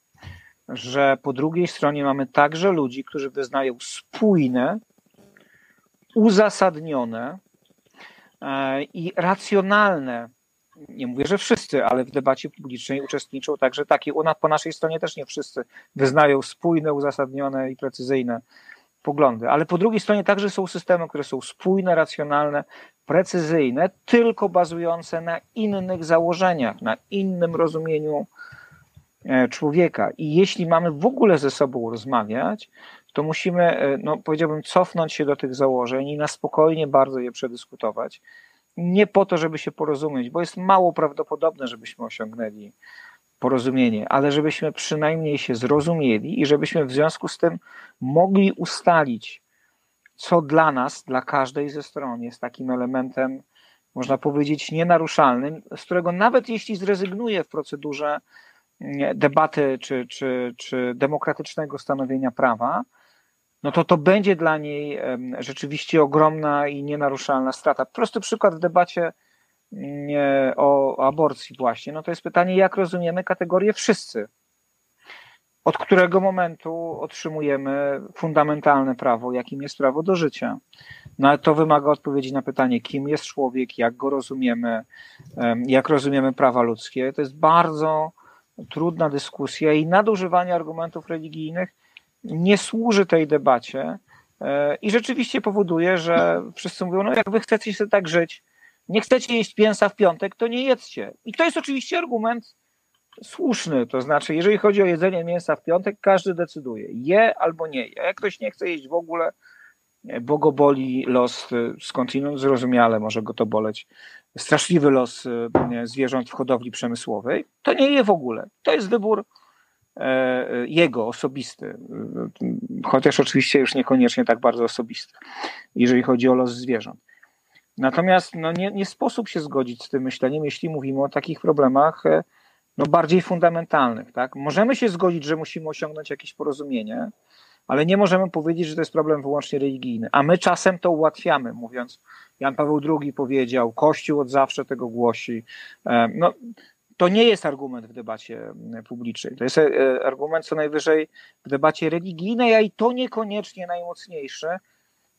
że po drugiej stronie mamy także ludzi, którzy wyznają spójne, uzasadnione e, i racjonalne nie mówię, że wszyscy, ale w debacie publicznej uczestniczą także taki. U nas po naszej stronie też nie wszyscy wyznają spójne, uzasadnione i precyzyjne poglądy, ale po drugiej stronie także są systemy, które są spójne, racjonalne, precyzyjne, tylko bazujące na innych założeniach, na innym rozumieniu e, człowieka. I jeśli mamy w ogóle ze sobą rozmawiać, to musimy, e, no, powiedziałbym, cofnąć się do tych założeń i na spokojnie bardzo je przedyskutować nie po to, żeby się porozumieć, bo jest mało prawdopodobne, żebyśmy osiągnęli porozumienie, ale żebyśmy przynajmniej się zrozumieli i żebyśmy w związku z tym mogli ustalić, co dla nas, dla każdej ze stron jest takim elementem, można powiedzieć, nienaruszalnym, z którego nawet jeśli zrezygnuje w procedurze debaty czy, czy, czy demokratycznego stanowienia prawa, no to to będzie dla niej rzeczywiście ogromna i nienaruszalna strata. Prosty przykład w debacie mm, o aborcji właśnie, no to jest pytanie, jak rozumiemy kategorię wszyscy? Od którego momentu otrzymujemy fundamentalne prawo, jakim jest prawo do życia? No to wymaga odpowiedzi na pytanie, kim jest człowiek, jak go rozumiemy, jak rozumiemy prawa ludzkie. To jest bardzo trudna dyskusja i nadużywanie argumentów religijnych nie służy tej debacie e, i rzeczywiście powoduje, że wszyscy mówią, no jak wy chcecie sobie tak żyć, nie chcecie jeść mięsa w piątek, to nie jedzcie. I to jest oczywiście argument słuszny, to znaczy, jeżeli chodzi o jedzenie mięsa w piątek, każdy decyduje, je albo nie je. Jak ktoś nie chce jeść w ogóle, bo go boli los e, skądinąd, zrozumiale może go to boleć, straszliwy los e, zwierząt w hodowli przemysłowej, to nie je w ogóle. To jest wybór E, jego osobisty, chociaż oczywiście już niekoniecznie tak bardzo osobisty, jeżeli chodzi o los zwierząt. Natomiast no nie, nie sposób się zgodzić z tym myśleniem, jeśli mówimy o takich problemach e, no bardziej fundamentalnych. Tak? Możemy się zgodzić, że musimy osiągnąć jakieś porozumienie, ale nie możemy powiedzieć, że to jest problem wyłącznie religijny. A my czasem to ułatwiamy, mówiąc, Jan Paweł II powiedział, Kościół od zawsze tego głosi. E, no, to nie jest argument w debacie publicznej. To jest e, argument co najwyżej w debacie religijnej, a i to niekoniecznie najmocniejszy,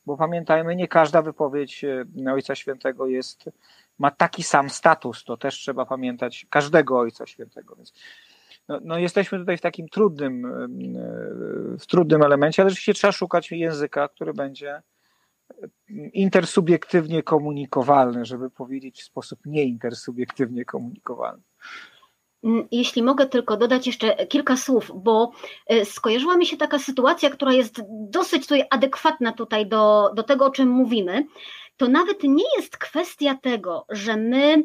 bo pamiętajmy, nie każda wypowiedź e, Ojca Świętego jest, ma taki sam status. To też trzeba pamiętać każdego Ojca Świętego. Więc no, no, jesteśmy tutaj w takim trudnym, w trudnym elemencie, ale rzeczywiście trzeba szukać języka, który będzie intersubiektywnie komunikowalny, żeby powiedzieć w sposób nieintersubiektywnie komunikowalny. Mm, jeśli mogę tylko dodać jeszcze kilka słów, bo e, skojarzyła mi się taka sytuacja, która jest dosyć tutaj adekwatna tutaj do, do tego, o czym mówimy. To nawet nie jest kwestia tego, że my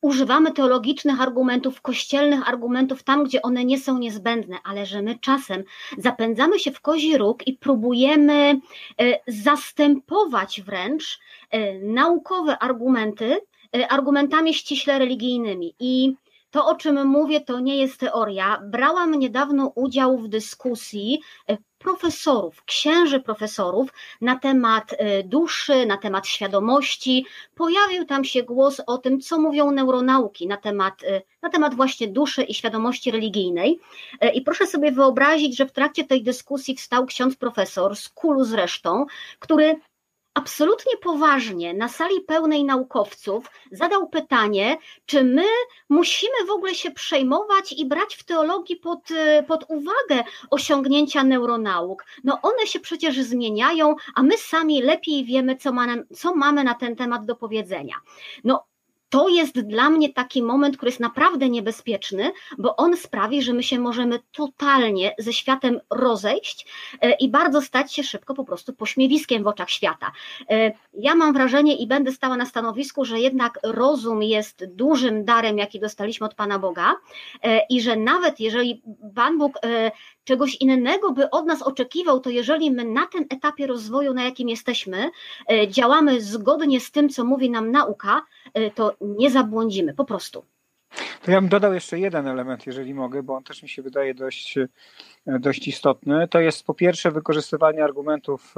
używamy teologicznych argumentów, kościelnych argumentów tam, gdzie one nie są niezbędne, ale że my czasem zapędzamy się w kozi róg i próbujemy y, zastępować wręcz y, naukowe argumenty argumentami ściśle religijnymi. I to, o czym mówię, to nie jest teoria. Brałam niedawno udział w dyskusji profesorów, księży profesorów na temat e, duszy, na temat świadomości. Pojawił tam się głos o tym, co mówią neuronauki na temat, e, na temat właśnie duszy i świadomości religijnej. I proszę sobie wyobrazić, że w trakcie tej dyskusji wstał ksiądz profesor z kulu zresztą, który absolutnie poważnie na sali pełnej naukowców zadał pytanie, czy my musimy w ogóle się przejmować i brać w teologii pod, pod uwagę osiągnięcia neuronauk. No one się przecież zmieniają, a my sami lepiej wiemy, co, ma, co mamy na ten temat do powiedzenia. No to jest dla mnie taki moment, który jest naprawdę niebezpieczny, bo on sprawi, że my się możemy totalnie ze światem rozejść e, i bardzo stać się szybko po prostu pośmiewiskiem w oczach świata. E, ja mam wrażenie i będę stała na stanowisku, że jednak rozum jest dużym darem, jaki dostaliśmy od Pana Boga e, i że nawet jeżeli Pan Bóg czegoś innego by od nas oczekiwał, to jeżeli my na tym etapie rozwoju, na jakim jesteśmy, działamy zgodnie z tym, co mówi nam nauka, to nie zabłądzimy, po prostu. To ja bym dodał jeszcze jeden element, jeżeli mogę, bo on też mi się wydaje dość, e, dość istotny. To jest po pierwsze wykorzystywanie argumentów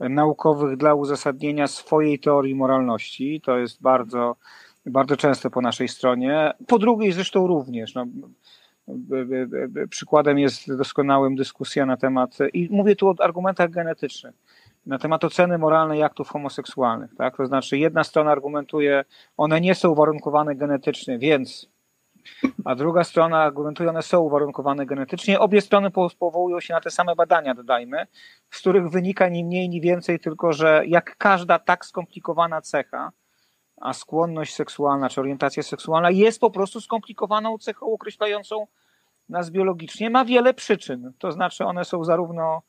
e, naukowych dla uzasadnienia swojej teorii moralności. To jest bardzo, bardzo często po naszej stronie. Po drugiej zresztą również. No, przykładem jest doskonałym dyskusja na temat, i mówię tu o argumentach genetycznych na temat oceny moralnej aktów homoseksualnych. Tak? To znaczy, jedna strona argumentuje, one nie są uwarunkowane genetycznie, więc, a druga strona argumentuje, one są uwarunkowane genetycznie. Obie strony powołują się na te same badania, dodajmy, z których wynika ni mniej, ni więcej, tylko że jak każda tak skomplikowana cecha, a skłonność seksualna czy orientacja seksualna jest po prostu skomplikowaną cechą określającą nas biologicznie, ma wiele przyczyn. To znaczy, one są zarówno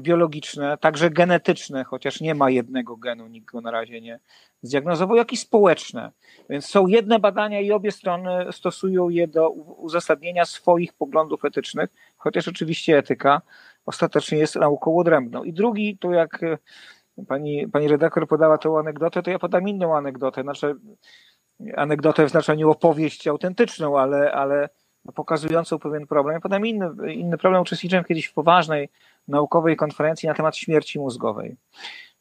biologiczne, także genetyczne, chociaż nie ma jednego genu, nikt go na razie nie zdiagnozował, jak i społeczne. Więc są jedne badania i obie strony stosują je do uzasadnienia swoich poglądów etycznych, chociaż oczywiście etyka ostatecznie jest nauką odrębną. I drugi, to jak e, pani, pani redaktor podała tą anegdotę, to ja podam inną anegdotę, znaczy anegdotę w znaczeniu opowieść autentyczną, ale, ale pokazującą pewien problem. Ja podam inny, inny problem. Uczestniczyłem kiedyś w poważnej naukowej konferencji na temat śmierci mózgowej.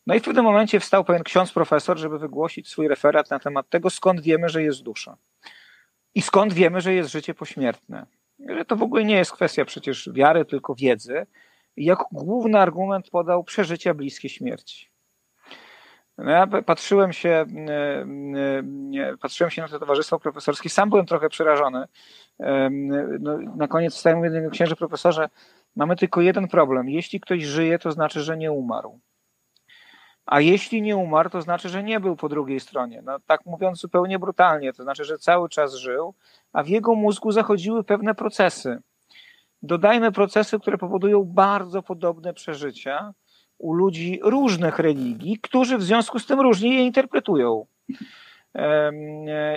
No i w pewnym momencie wstał pewien ksiądz profesor, żeby wygłosić swój referat na temat tego, skąd wiemy, że jest dusza. I skąd wiemy, że jest życie pośmiertne. Że to w ogóle nie jest kwestia przecież wiary, tylko wiedzy. I jako główny argument podał przeżycia bliskie śmierci. No ja patrzyłem się, e, e, patrzyłem się na to towarzystwo profesorskie, sam byłem trochę przerażony. E, no, na koniec wstałem jednego księży profesorze, mamy tylko jeden problem. Jeśli ktoś żyje, to znaczy, że nie umarł. A jeśli nie umarł, to znaczy, że nie był po drugiej stronie. No, tak mówiąc zupełnie brutalnie, to znaczy, że cały czas żył, a w jego mózgu zachodziły pewne procesy. Dodajmy procesy, które powodują bardzo podobne przeżycia u ludzi różnych religii, którzy w związku z tym różnie je interpretują.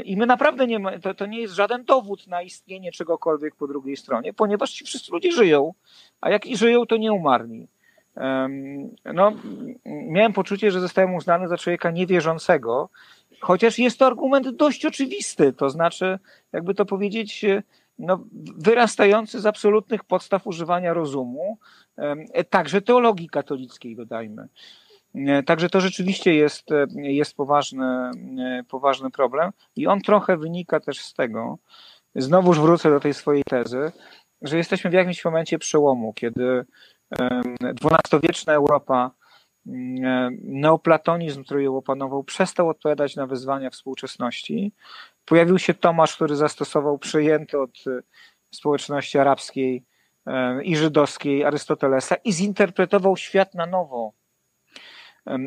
I my naprawdę nie ma, to, to nie jest żaden dowód na istnienie czegokolwiek po drugiej stronie, ponieważ ci wszyscy ludzie żyją, a jak i żyją, to nie umarli. No, miałem poczucie, że zostałem uznany za człowieka niewierzącego, chociaż jest to argument dość oczywisty, to znaczy, jakby to powiedzieć, no, wyrastający z absolutnych podstaw używania rozumu, także teologii katolickiej, dodajmy. E, także to rzeczywiście jest, e, jest poważny, e, poważny problem i on trochę wynika też z tego, znowuż wrócę do tej swojej tezy, że jesteśmy w jakimś momencie przełomu, kiedy XII-wieczna Europa, neoplatonizm, który ją opanował, przestał odpowiadać na wyzwania współczesności. Pojawił się Tomasz, który zastosował przejęty od społeczności arabskiej i żydowskiej Arystotelesa i zinterpretował świat na nowo.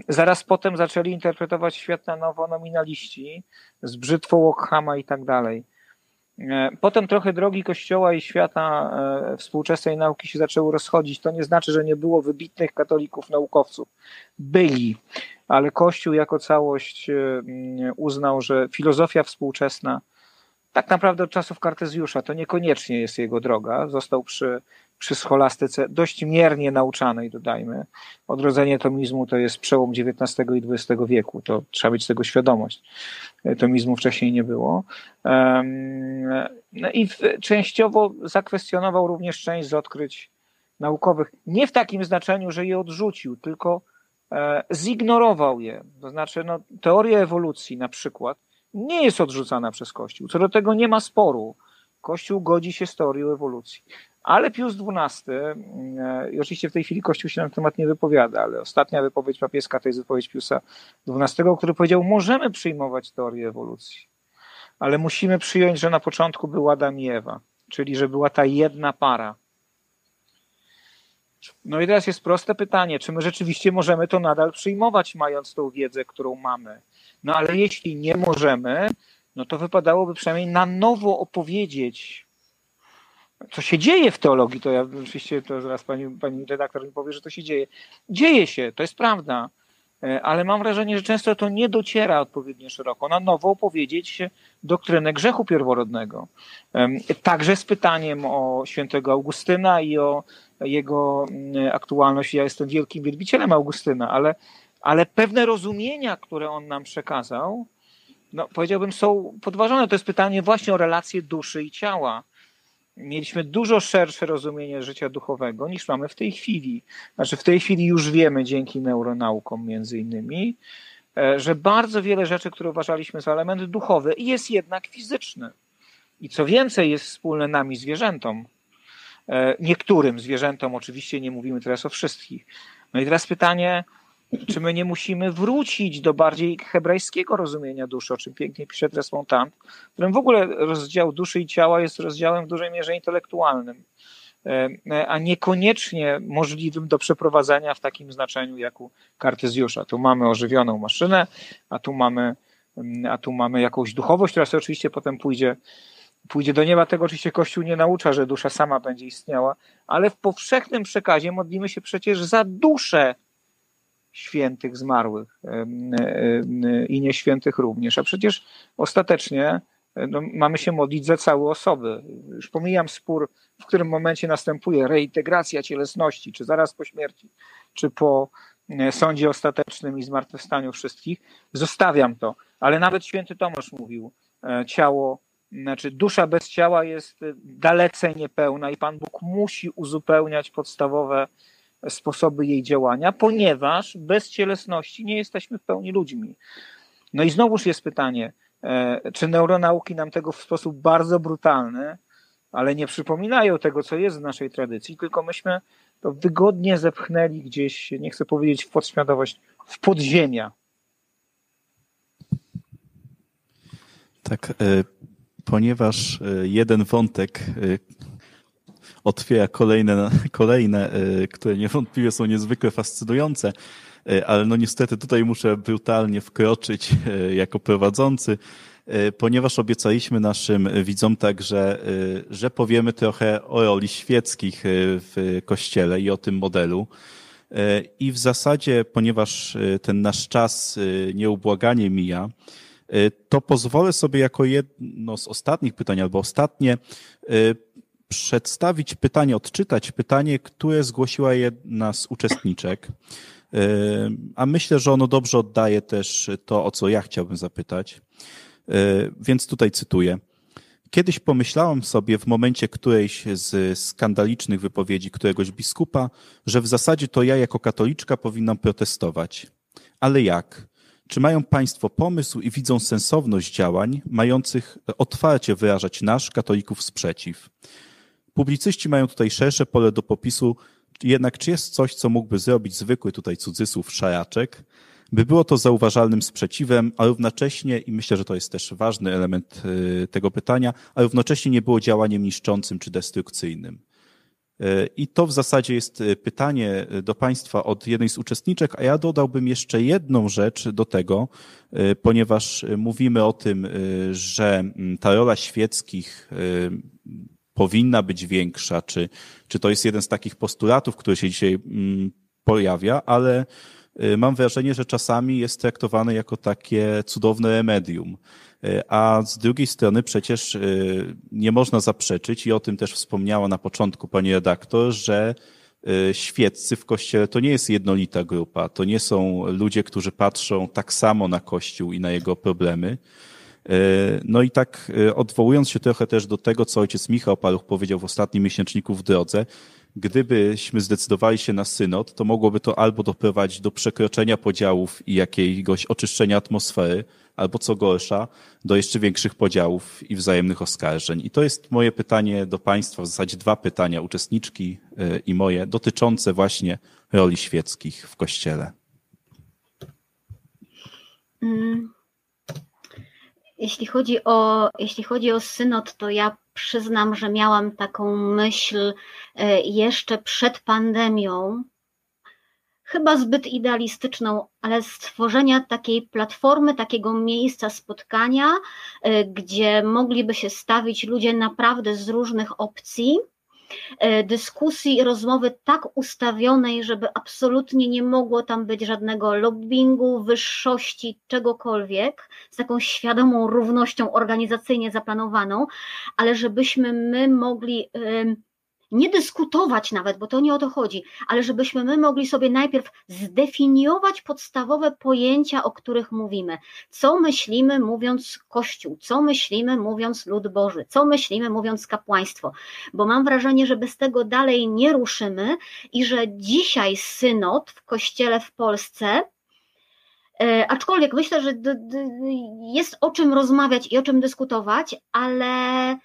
Zaraz potem zaczęli interpretować świat na nowo nominaliści z brzytwą Ockhama i tak dalej. E, potem trochę drogi Kościoła i świata e, współczesnej nauki się zaczęły rozchodzić. To nie znaczy, że nie było wybitnych katolików naukowców. Byli, ale Kościół jako całość e, uznał, że filozofia współczesna, tak naprawdę od czasów Kartezjusza, to niekoniecznie jest jego droga. Został przy przy scholastyce dość miernie nauczanej, dodajmy. Odrodzenie tomizmu to jest przełom XIX i XX wieku, to trzeba mieć tego świadomość. Tomizmu wcześniej nie było. No i częściowo zakwestionował również część z odkryć naukowych. Nie w takim znaczeniu, że je odrzucił, tylko e, zignorował je. To znaczy, no, teoria ewolucji na przykład nie jest odrzucana przez Kościół. Co do tego nie ma sporu. Kościół godzi się z teorią ewolucji. Ale Pius XII, e, i oczywiście w tej chwili Kościół się na ten temat nie wypowiada, ale ostatnia wypowiedź papieska to jest wypowiedź Piusa XII, który powiedział, możemy przyjmować teorię ewolucji, ale musimy przyjąć, że na początku był Adam i Ewa, czyli że była ta jedna para. No i teraz jest proste pytanie, czy my rzeczywiście możemy to nadal przyjmować, mając tą wiedzę, którą mamy. No ale jeśli nie możemy, no to wypadałoby przynajmniej na nowo opowiedzieć co się dzieje w teologii, to ja oczywiście to zaraz pani, pani redaktor mi powie, że to się dzieje. Dzieje się, to jest prawda, e, ale mam wrażenie, że często to nie dociera odpowiednio szeroko. Na nowo opowiedzieć doktrynę grzechu pierworodnego. Także z pytaniem o świętego Augustyna i o jego mm, aktualność. Ja jestem wielkim wielbicielem Augustyna, ale, ale pewne rozumienia, które on nam przekazał, no, powiedziałbym, są podważone. To jest pytanie właśnie o relacje duszy i ciała mieliśmy dużo szersze rozumienie życia duchowego niż mamy w tej chwili. Znaczy w tej chwili już wiemy dzięki neuronaukom między innymi, e, że bardzo wiele rzeczy, które uważaliśmy za elementy duchowe jest jednak fizyczne. I co więcej jest wspólne nami zwierzętom. E, niektórym zwierzętom, oczywiście nie mówimy teraz o wszystkich. No i teraz pytanie, czy my nie musimy wrócić do bardziej hebrajskiego rozumienia duszy, o czym pięknie pisze Tresmontant, w którym w ogóle rozdział duszy i ciała jest rozdziałem w dużej mierze intelektualnym, e, a niekoniecznie możliwym do przeprowadzenia w takim znaczeniu jak u Kartezjusza. Tu mamy ożywioną maszynę, a tu mamy, a tu mamy jakąś duchowość, która sobie oczywiście potem pójdzie pójdzie do nieba. Tego oczywiście Kościół nie naucza, że dusza sama będzie istniała, ale w powszechnym przekazie modlimy się przecież za duszę świętych zmarłych i nieświętych również. A przecież ostatecznie no, mamy się modlić za całe osoby. Już pomijam spór, w którym momencie następuje reintegracja cielesności, czy zaraz po śmierci, czy po e, sądzie ostatecznym i zmartwychwstaniu wszystkich. Zostawiam to. Ale nawet święty Tomasz mówił, e, ciało, znaczy dusza bez ciała jest dalece niepełna i Pan Bóg musi uzupełniać podstawowe sposoby jej działania, ponieważ bez cielesności nie jesteśmy w pełni ludźmi. No i znowuż jest pytanie, e, czy neuronauki nam tego w sposób bardzo brutalny, ale nie przypominają tego, co jest w naszej tradycji, tylko myśmy to wygodnie zepchnęli gdzieś, nie chcę powiedzieć w podświadomość, w podziemia. Tak, e, ponieważ e, jeden wątek, otwiera kolejne, kolejne, e, które niewątpliwie są niezwykle fascynujące, e, ale no niestety tutaj muszę brutalnie wkroczyć e, jako prowadzący, ponieważ obiecaliśmy naszym widzom także, że powiemy trochę o roli świeckich w Kościele i o tym modelu. I w zasadzie, ponieważ ten nasz czas nieubłaganie mija, to pozwolę sobie jako jedno z ostatnich pytań, albo ostatnie, przedstawić pytanie, odczytać pytanie, które zgłosiła jedna z uczestniczek. E, a myślę, że ono dobrze oddaje też to, o co ja chciałbym zapytać. E, więc tutaj cytuję. Kiedyś pomyślałam sobie w momencie którejś z skandalicznych wypowiedzi któregoś biskupa, że w zasadzie to ja jako katoliczka powinnam protestować. Ale jak? Czy mają Państwo pomysł i widzą sensowność działań mających otwarcie wyrażać nasz, katolików, sprzeciw? Publicyści mają tutaj szersze pole do popisu, jednak czy jest coś, co mógłby zrobić zwykły tutaj cudzysłów szaraczek, by było to zauważalnym sprzeciwem, a równocześnie, i myślę, że to jest też ważny element y, tego pytania, a równocześnie nie było działaniem niszczącym czy destrukcyjnym. Y, I to w zasadzie jest y, pytanie do Państwa od jednej z uczestniczek, a ja dodałbym jeszcze jedną rzecz do tego, ponieważ mówimy o tym, że mm, ta rola świeckich powinna być większa, czy, czy to jest jeden z takich postulatów, który się dzisiaj mm, pojawia, ale y, mam wrażenie, że czasami jest traktowany jako takie cudowne remedium. Y, a z drugiej strony przecież y, nie można zaprzeczyć, i o tym też wspomniała na początku pani redaktor, że świeccy w kościele to nie jest jednolita grupa. To nie są ludzie, którzy patrzą tak samo na kościół i na jego problemy. No i tak odwołując się trochę też do tego, co ojciec Michał Paluch powiedział w ostatnim miesięczniku w drodze, gdybyśmy zdecydowali się na synod, to mogłoby to albo doprowadzić do przekroczenia podziałów i jakiegoś oczyszczenia atmosfery, albo co gorsza, do jeszcze większych podziałów i wzajemnych oskarżeń. I to jest moje pytanie do Państwa, w zasadzie dwa pytania, uczestniczki y, i moje, dotyczące właśnie roli świeckich w Kościele. Mm. Jeśli chodzi o, jeśli chodzi o synod, to ja przyznam, że miałam taką myśl e, jeszcze przed pandemią, chyba zbyt idealistyczną, ale stworzenia takiej platformy, takiego miejsca spotkania, e, gdzie mogliby się stawić ludzie naprawdę z różnych opcji dyskusji i rozmowy tak ustawionej, żeby absolutnie nie mogło tam być żadnego lobbingu, wyższości, czegokolwiek, z taką świadomą równością organizacyjnie zaplanowaną, ale żebyśmy my mogli nie dyskutować nawet, bo to nie o to chodzi, ale żebyśmy my mogli sobie najpierw zdefiniować podstawowe pojęcia, o których mówimy. Co myślimy mówiąc Kościół, co myślimy mówiąc lud Boży, co myślimy mówiąc kapłaństwo, bo mam wrażenie, że bez tego dalej nie ruszymy i że dzisiaj synod w Kościele w Polsce e, Aczkolwiek myślę, że jest o czym rozmawiać i o czym dyskutować, ale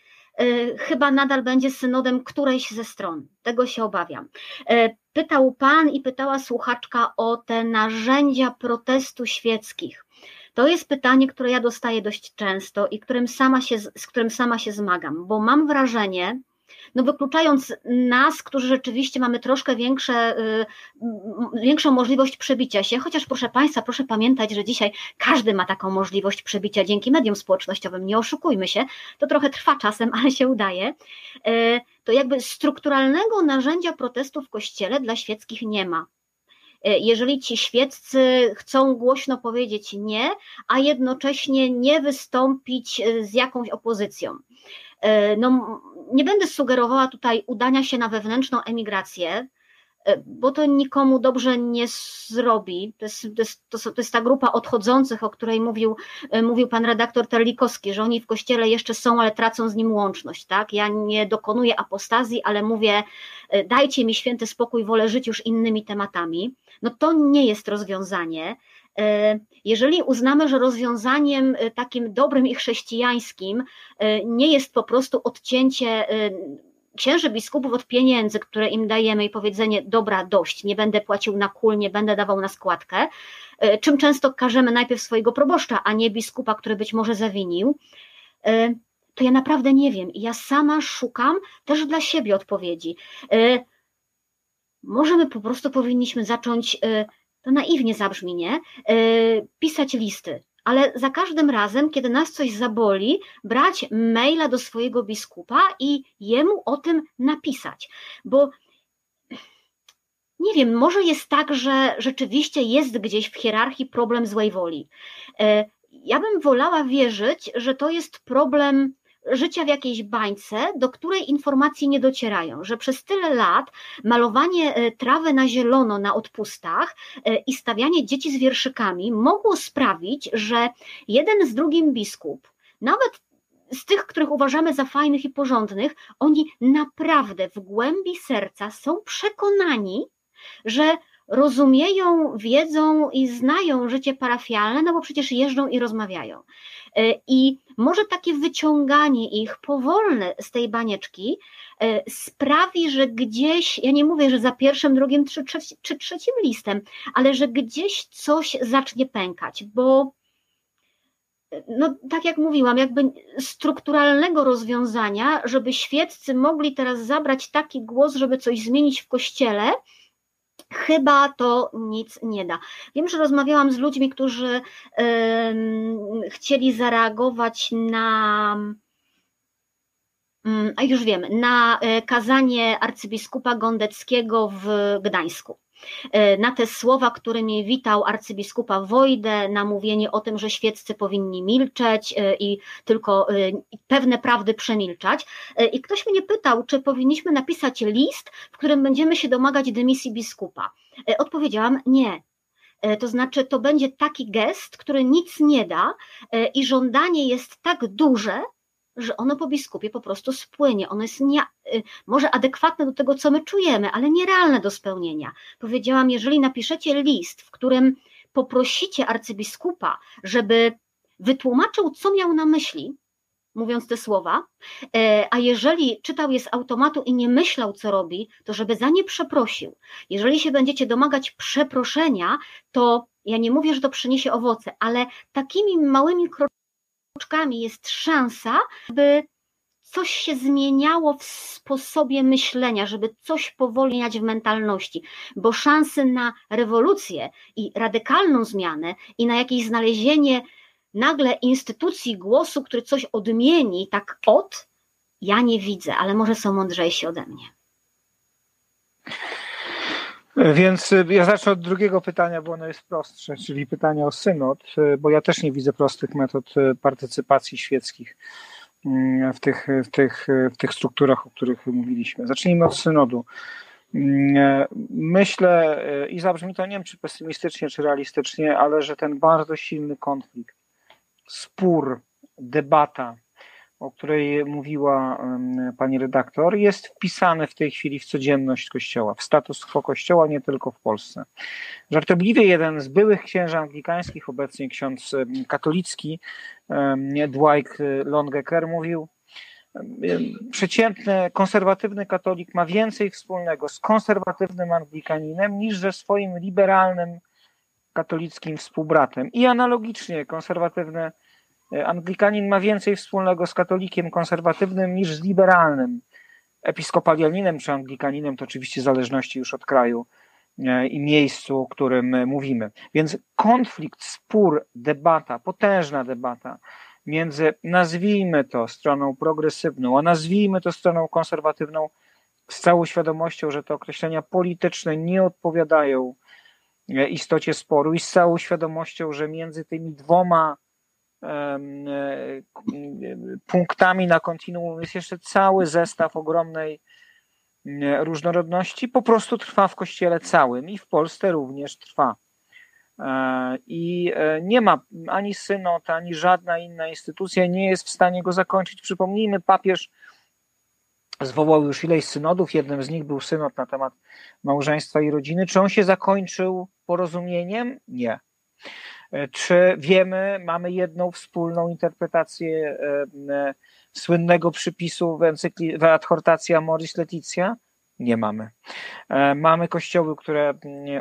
chyba nadal będzie synodem którejś ze stron. Tego się obawiam. Y, pytał pan i pytała słuchaczka o te narzędzia protestu świeckich. To jest pytanie, które ja dostaję dość często i którym sama się, z którym sama się zmagam, bo mam wrażenie, no wykluczając nas, którzy rzeczywiście mamy troszkę większe, y, większą możliwość przebicia się, chociaż proszę Państwa, proszę pamiętać, że dzisiaj każdy ma taką możliwość przebicia dzięki mediom społecznościowym, nie oszukujmy się, to trochę trwa czasem, ale się udaje, y, to jakby strukturalnego narzędzia protestu w Kościele dla świeckich nie ma y, jeżeli ci świeccy chcą głośno powiedzieć nie, a jednocześnie nie wystąpić z jakąś opozycją. E, no, nie będę sugerowała tutaj udania się na wewnętrzną emigrację, e, bo to nikomu dobrze nie zrobi. To jest, to jest, to jest ta grupa odchodzących, o której mówił, e, mówił pan redaktor Terlikowski, że oni w kościele jeszcze są, ale tracą z nim łączność. Tak? Ja nie dokonuję apostazji, ale mówię, dajcie mi święty spokój, wolę żyć już innymi tematami. No to nie jest rozwiązanie. E, jeżeli uznamy, że rozwiązaniem e, takim dobrym i chrześcijańskim e, nie jest po prostu odcięcie księży biskupów od pieniędzy, które im dajemy i powiedzenie dobra, dość, nie będę płacił na kul, nie będę dawał na składkę, czym często każemy najpierw swojego proboszcza, a nie biskupa, który być może zawinił, to ja naprawdę nie wiem ja sama szukam też dla siebie odpowiedzi. Może my po prostu powinniśmy zacząć to naiwnie zabrzmi, nie? E, pisać listy. Ale za każdym razem, kiedy nas coś zaboli, brać maila do swojego biskupa i jemu o tym napisać. Bo nie wiem, może jest tak, że rzeczywiście jest gdzieś w hierarchii problem złej woli. E, ja bym wolała wierzyć, że to jest problem życia w jakiejś bańce, do której informacje nie docierają, że przez tyle lat malowanie e, trawy na zielono na odpustach e, i stawianie dzieci z wierszykami mogło sprawić, że jeden z drugim biskup, nawet z tych, których uważamy za fajnych i porządnych, oni naprawdę w głębi serca są przekonani, że rozumieją, wiedzą i znają życie parafialne, no bo przecież jeżdżą i rozmawiają. E, I może takie wyciąganie ich powolne z tej banieczki e, sprawi, że gdzieś, ja nie mówię, że za pierwszym, drugim czy, czy trzecim listem, ale że gdzieś coś zacznie pękać, bo no tak jak mówiłam, jakby strukturalnego rozwiązania, żeby świeccy mogli teraz zabrać taki głos, żeby coś zmienić w kościele, chyba to nic nie da. Wiem, że rozmawiałam z ludźmi, którzy yy, chcieli zareagować na. Mm, a już wiem, na e, kazanie arcybiskupa Gondeckiego w Gdańsku. E, na te słowa, którymi witał arcybiskupa Wojdę, na mówienie o tym, że świeccy powinni milczeć e, i tylko e, pewne prawdy przemilczać. I ktoś mnie pytał, czy powinniśmy napisać list, w którym będziemy się domagać dymisji biskupa. Odpowiedziałam nie. To znaczy, to będzie taki gest, który nic nie da i żądanie jest tak duże, że ono po biskupie po prostu spłynie. Ono jest nie, y, może adekwatne do tego, co my czujemy, ale nierealne do spełnienia. Powiedziałam, jeżeli napiszecie list, w którym poprosicie arcybiskupa, żeby wytłumaczył, co miał na myśli, mówiąc te słowa, e, a jeżeli czytał je z automatu i nie myślał, co robi, to żeby za nie przeprosił. Jeżeli się będziecie domagać przeproszenia, to ja nie mówię, że to przyniesie owoce, ale takimi małymi krokami, jest szansa, by coś się zmieniało w sposobie myślenia, żeby coś powoli w mentalności, bo szansy na rewolucję i radykalną zmianę i na jakieś znalezienie nagle instytucji głosu, który coś odmieni, tak od, ja nie widzę, ale może są mądrzejsi ode mnie. Więc y, ja zacznę od drugiego pytania, bo ono jest prostsze, czyli pytania o synod, y, bo ja też nie widzę prostych metod y, partycypacji świeckich mm, w tych, w tych, w tych strukturach, o których mówiliśmy. Zacznijmy od synodu. Mm, myślę, i zabrzmi to nie wiem, czy pesymistycznie, czy realistycznie, ale że ten bardzo silny konflikt, spór, debata, o której mówiła pani redaktor, jest wpisane w tej chwili w codzienność Kościoła, w status quo Kościoła, nie tylko w Polsce. Żartobliwie jeden z byłych księży anglikańskich, obecnie ksiądz katolicki, Dwight Longecker mówił, przeciętny, konserwatywny katolik ma więcej wspólnego z konserwatywnym anglikaninem niż ze swoim liberalnym katolickim współbratem. I analogicznie konserwatywny Anglikanin ma więcej wspólnego z katolikiem konserwatywnym niż z liberalnym. Episkopalianinem czy anglikaninem to oczywiście w zależności już od kraju e, i miejscu, o którym mówimy. Więc konflikt, spór, debata, potężna debata między, nazwijmy to stroną progresywną, a nazwijmy to stroną konserwatywną, z całą świadomością, że te określenia polityczne nie odpowiadają e, istocie sporu i z całą świadomością, że między tymi dwoma E, punktami na kontinuum jest jeszcze cały zestaw ogromnej różnorodności, po prostu trwa w kościele całym i w Polsce również trwa. E, I e, nie ma ani synod, ani żadna inna instytucja nie jest w stanie go zakończyć. Przypomnijmy, papież zwołał już ileś synodów, jednym z nich był synod na temat małżeństwa i rodziny. Czy on się zakończył porozumieniem? Nie. Czy wiemy, mamy jedną wspólną interpretację e, e, słynnego przypisu w, encykli, w adhortacja Moris Leticia? Nie mamy. E, mamy kościoły, które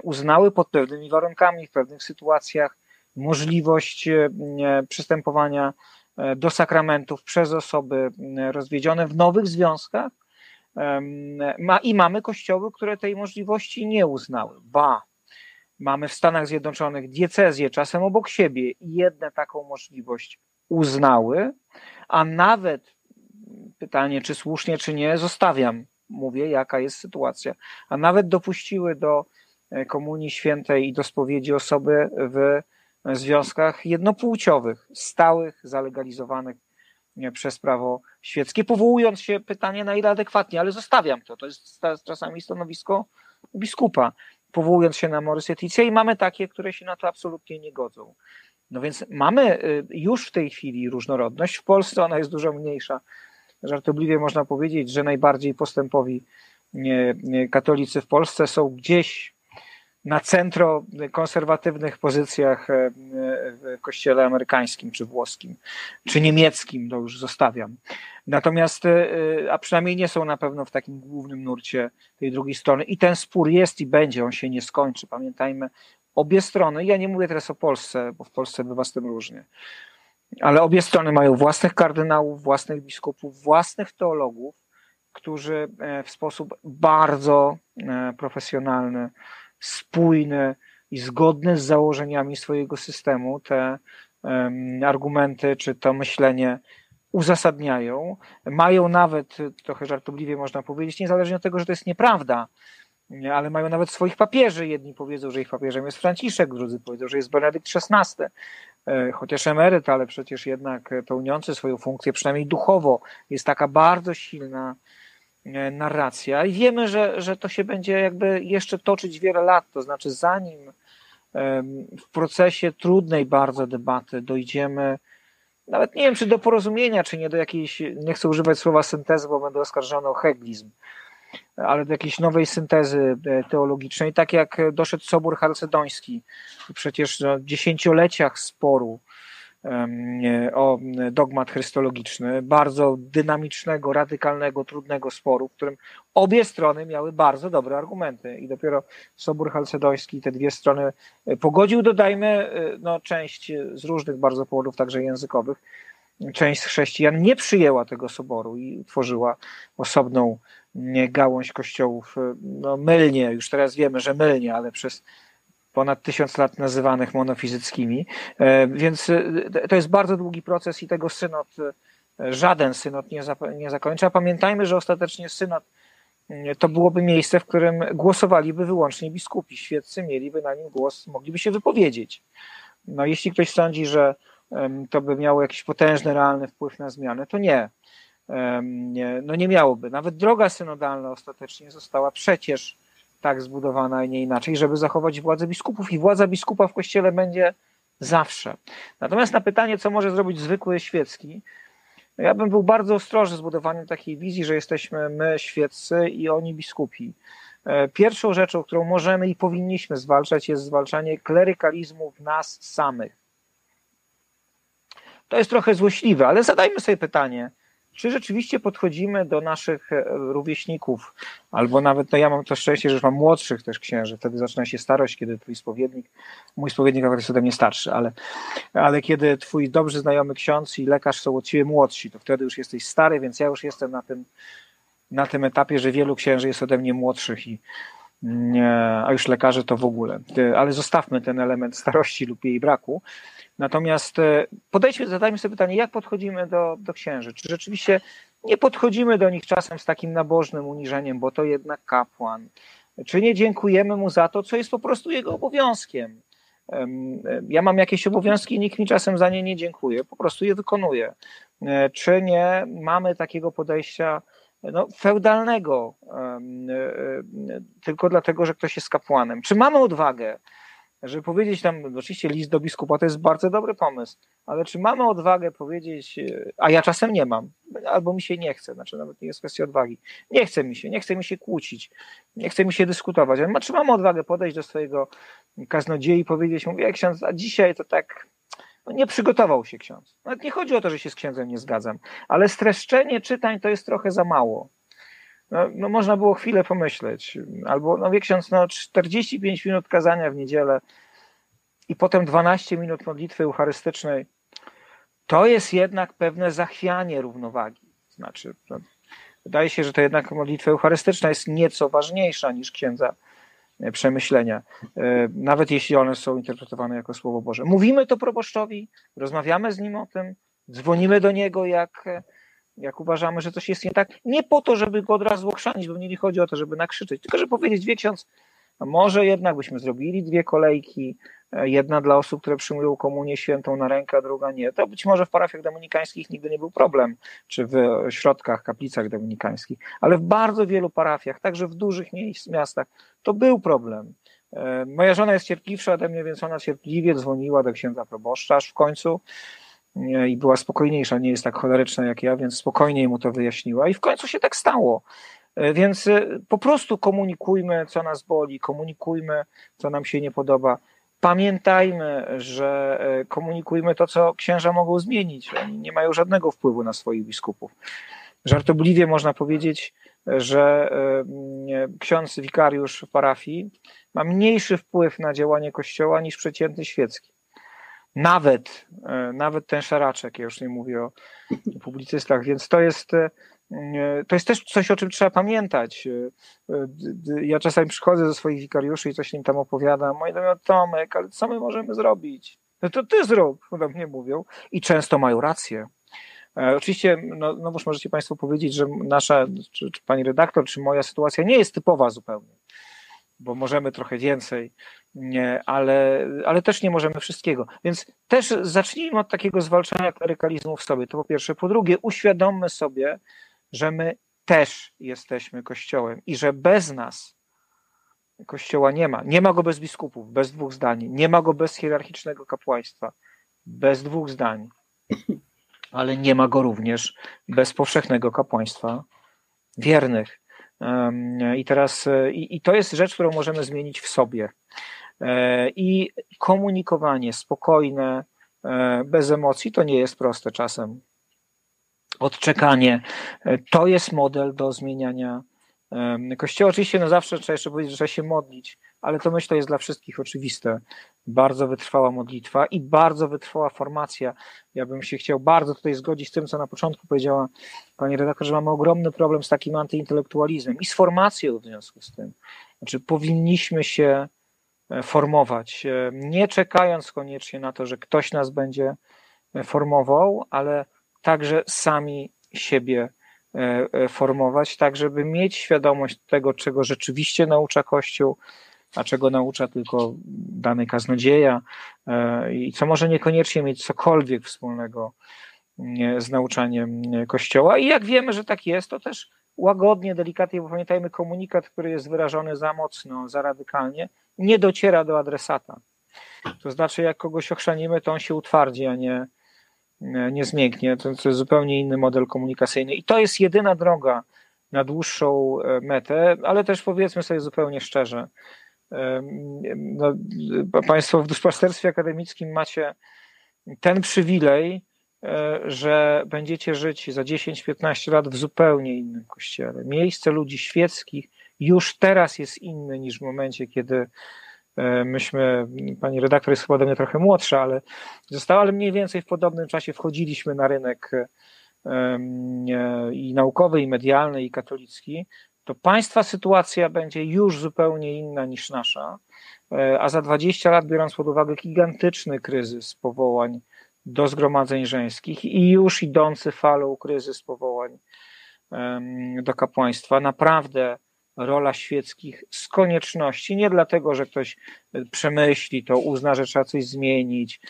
uznały pod pewnymi warunkami, w pewnych sytuacjach możliwość przystępowania do sakramentów przez osoby rozwiedzione w nowych związkach. I mamy kościoły, które tej możliwości nie uznały. Ba, Mamy w Stanach Zjednoczonych diecezje czasem obok siebie i jedne taką możliwość uznały, a nawet pytanie, czy słusznie, czy nie, zostawiam, mówię, jaka jest sytuacja, a nawet dopuściły do e, Komunii Świętej i do spowiedzi osoby w związkach jednopłciowych, stałych, zalegalizowanych e, przez prawo świeckie, powołując się pytanie, na ile adekwatnie, ale zostawiam to. To jest czasami stanowisko biskupa powołując się na Morris i mamy takie, które się na to absolutnie nie godzą. No więc mamy y, już w tej chwili różnorodność. W Polsce ona jest dużo mniejsza. Żartobliwie można powiedzieć, że najbardziej postępowi katolicy w Polsce są gdzieś na centro konserwatywnych pozycjach e, w kościele amerykańskim, czy włoskim, czy niemieckim, to już zostawiam. Natomiast, e, a przynajmniej nie są na pewno w takim głównym nurcie tej drugiej strony. I ten spór jest i będzie, on się nie skończy. Pamiętajmy, obie strony, ja nie mówię teraz o Polsce, bo w Polsce bywa z tym różnie, ale obie strony mają własnych kardynałów, własnych biskupów, własnych teologów, którzy e, w sposób bardzo profesjonalny spójne i zgodne z założeniami swojego systemu te argumenty czy to myślenie uzasadniają. Mają nawet, trochę żartobliwie można powiedzieć, niezależnie od tego, że to jest nieprawda, ale mają nawet swoich papieży. Jedni powiedzą, że ich papieżem jest Franciszek, drudzy powiedzą, że jest Benedykt XVI, e, chociaż emeryt, ale przecież jednak pełniący swoją funkcję, przynajmniej duchowo, jest taka bardzo silna E, narracja i wiemy, że, że to się będzie jakby jeszcze toczyć wiele lat, to znaczy zanim w procesie trudnej bardzo debaty dojdziemy, nawet nie wiem, czy do porozumienia, czy nie do jakiejś, nie chcę używać słowa syntezy, bo będę oskarżony o heglizm, ale do jakiejś nowej syntezy e, teologicznej, tak jak doszedł Sobór Chalcedoński, przecież w dziesięcioleciach sporu o dogmat chrystologiczny, bardzo dynamicznego, radykalnego, trudnego sporu, w którym obie strony miały bardzo dobre argumenty. I dopiero Sobór Chalcedoński te dwie strony e, pogodził, dodajmy, e, no, część z różnych bardzo powodów, także językowych, część chrześcijan nie przyjęła tego soboru i utworzyła osobną gałąź kościołów, e, no mylnie, już teraz wiemy, że mylnie, ale przez ponad tysiąc lat nazywanych monofizyckimi. E, więc e, to jest bardzo długi proces i tego synod, e, żaden synod nie, nie zakończy. A pamiętajmy, że ostatecznie synod to byłoby miejsce, w którym głosowaliby wyłącznie biskupi. Świeccy mieliby na nim głos, mogliby się wypowiedzieć. No, jeśli ktoś sądzi, że to by miało jakiś potężny, realny wpływ na zmianę, to nie. No nie miałoby. Nawet droga synodalna ostatecznie została przecież tak zbudowana i nie inaczej, żeby zachować władzę biskupów i władza biskupa w kościele będzie zawsze. Natomiast na pytanie, co może zrobić zwykły świecki, ja bym był bardzo ostrożny z budowaniem takiej wizji, że jesteśmy my świeccy i oni biskupi. E, pierwszą rzeczą, którą możemy i powinniśmy zwalczać, jest zwalczanie klerykalizmu w nas samych. To jest trochę złośliwe, ale zadajmy sobie pytanie, czy rzeczywiście podchodzimy do naszych e, rówieśników, albo nawet, no ja mam to szczęście, że już mam młodszych też księży, wtedy zaczyna się starość, kiedy twój spowiednik, mój spowiednik akurat jest ode mnie starszy, ale, ale kiedy twój dobry znajomy ksiądz i lekarz są od ciebie młodsi, to wtedy już jesteś stary, więc ja już jestem na tym, na tym etapie, że wielu księży jest ode mnie młodszych i a już lekarze to w ogóle. Ale zostawmy ten element starości lub jej braku. Natomiast e, podejdźmy, zadajmy sobie pytanie, jak podchodzimy do, do księży? Czy rzeczywiście nie podchodzimy do nich czasem z takim nabożnym uniżeniem, bo to jednak kapłan? Czy nie dziękujemy mu za to, co jest po prostu jego obowiązkiem? Ja mam jakieś obowiązki i nikt mi czasem za nie nie dziękuje, po prostu je wykonuję. E, czy nie mamy takiego podejścia no, feudalnego, e, tylko dlatego, że ktoś jest kapłanem? Czy mamy odwagę żeby powiedzieć tam, oczywiście list do biskupa to jest bardzo dobry pomysł, ale czy mamy odwagę powiedzieć, e, a ja czasem nie mam, albo mi się nie chce, znaczy nawet nie jest kwestia odwagi, nie chce mi się, nie chce mi się kłócić, nie chce mi się dyskutować, ale czy mamy odwagę podejść do swojego kaznodziei i powiedzieć jak ksiądz, a dzisiaj to tak, no nie przygotował się ksiądz. Nawet nie chodzi o to, że się z księdzem nie zgadzam, ale streszczenie czytań to jest trochę za mało. No, no, można było chwilę pomyśleć. Albo, no wie ksiądz, no 45 minut kazania w niedzielę i potem 12 minut modlitwy eucharystycznej. To jest jednak pewne zachwianie równowagi. Znaczy, no, wydaje się, że to jednak modlitwa eucharystyczna jest nieco ważniejsza niż księdza e, przemyślenia, e, nawet jeśli one są interpretowane jako Słowo Boże. Mówimy to proboszczowi, rozmawiamy z nim o tym, dzwonimy do niego, jak e, jak uważamy, że coś jest nie tak, nie po to, żeby go od razu ochrzanić, bo mnie nie chodzi o to, żeby nakrzyczeć, tylko żeby powiedzieć, wie ksiądz, a może jednak byśmy zrobili dwie kolejki, e, jedna dla osób, które przyjmują komunię świętą na rękę, a druga nie. To być może w parafiach dominikańskich nigdy nie był problem, czy w środkach, kaplicach dominikańskich, ale w bardzo wielu parafiach, także w dużych miastach, to był problem. E, moja żona jest cierpliwsza ode mnie, więc ona cierpliwie dzwoniła do księdza proboszcza, aż w końcu i była spokojniejsza, nie jest tak choleryczna jak ja, więc spokojniej mu to wyjaśniła i w końcu się tak stało. Więc po prostu komunikujmy, co nas boli, komunikujmy, co nam się nie podoba. Pamiętajmy, że komunikujmy to, co księża mogą zmienić. Oni nie mają żadnego wpływu na swoich biskupów. Żartobliwie można powiedzieć, że ksiądz wikariusz w parafii ma mniejszy wpływ na działanie kościoła niż przeciętny świecki. Nawet, e, nawet ten szaraczek, ja już nie mówię o publicystach, więc to jest, e, to jest też coś, o czym trzeba pamiętać. E, ja czasami przychodzę do swoich wikariuszy i coś im tam opowiadam. Moi mnie, Tomek, ale co my możemy zrobić? No to ty zrób, do mnie mówią. I często mają rację. Oczywiście, no, no możecie Państwo powiedzieć, że nasza, czy, czy pani redaktor, czy moja sytuacja nie jest typowa zupełnie bo możemy trochę więcej, nie, ale, ale też nie możemy wszystkiego. Więc też zacznijmy od takiego zwalczania klerykalizmu w sobie. To po pierwsze. Po drugie, uświadommy sobie, że my też jesteśmy Kościołem i że bez nas Kościoła nie ma. Nie ma go bez biskupów, bez dwóch zdań. Nie ma go bez hierarchicznego kapłaństwa, bez dwóch zdań. Ale nie ma go również bez powszechnego kapłaństwa wiernych. I teraz, i, i to jest rzecz, którą możemy zmienić w sobie. E, I komunikowanie spokojne, e, bez emocji, to nie jest proste czasem. Odczekanie to jest model do zmieniania Kościoła. Oczywiście, no zawsze trzeba jeszcze powiedzieć, że trzeba się modlić, ale to myślę jest dla wszystkich oczywiste. Bardzo wytrwała modlitwa i bardzo wytrwała formacja. Ja bym się chciał bardzo tutaj zgodzić z tym, co na początku powiedziała pani redaktor, że mamy ogromny problem z takim antyintelektualizmem i z formacją w związku z tym. Znaczy, powinniśmy się e, formować, e, nie czekając koniecznie na to, że ktoś nas będzie e, formował, ale także sami siebie formować, tak żeby mieć świadomość tego, czego rzeczywiście naucza Kościół, a czego naucza tylko dany kaznodzieja e, i co może niekoniecznie mieć cokolwiek wspólnego z nauczaniem Kościoła. I jak wiemy, że tak jest, to też łagodnie, delikatnie, bo pamiętajmy, komunikat, który jest wyrażony za mocno, za radykalnie, nie dociera do adresata. To znaczy, jak kogoś ochrzanimy, to on się utwardzi, a nie, nie zmięknie. To, to jest zupełnie inny model komunikacyjny. I to jest jedyna droga na dłuższą e, metę, ale też powiedzmy sobie zupełnie szczerze, no, Państwo w duszpasterstwie akademickim macie ten przywilej, e, że będziecie żyć za 10-15 lat w zupełnie innym kościele. Miejsce ludzi świeckich już teraz jest inne niż w momencie, kiedy e, myśmy, pani redaktor jest chyba ode mnie trochę młodsza, ale została, ale mniej więcej w podobnym czasie wchodziliśmy na rynek e, i naukowy, i medialny, i katolicki to państwa sytuacja będzie już zupełnie inna niż nasza, e, a za 20 lat, biorąc pod uwagę gigantyczny kryzys powołań do zgromadzeń żeńskich i już idący falą kryzys powołań do kapłaństwa, naprawdę rola świeckich z konieczności, nie dlatego, że ktoś przemyśli to, uzna, że trzeba coś zmienić,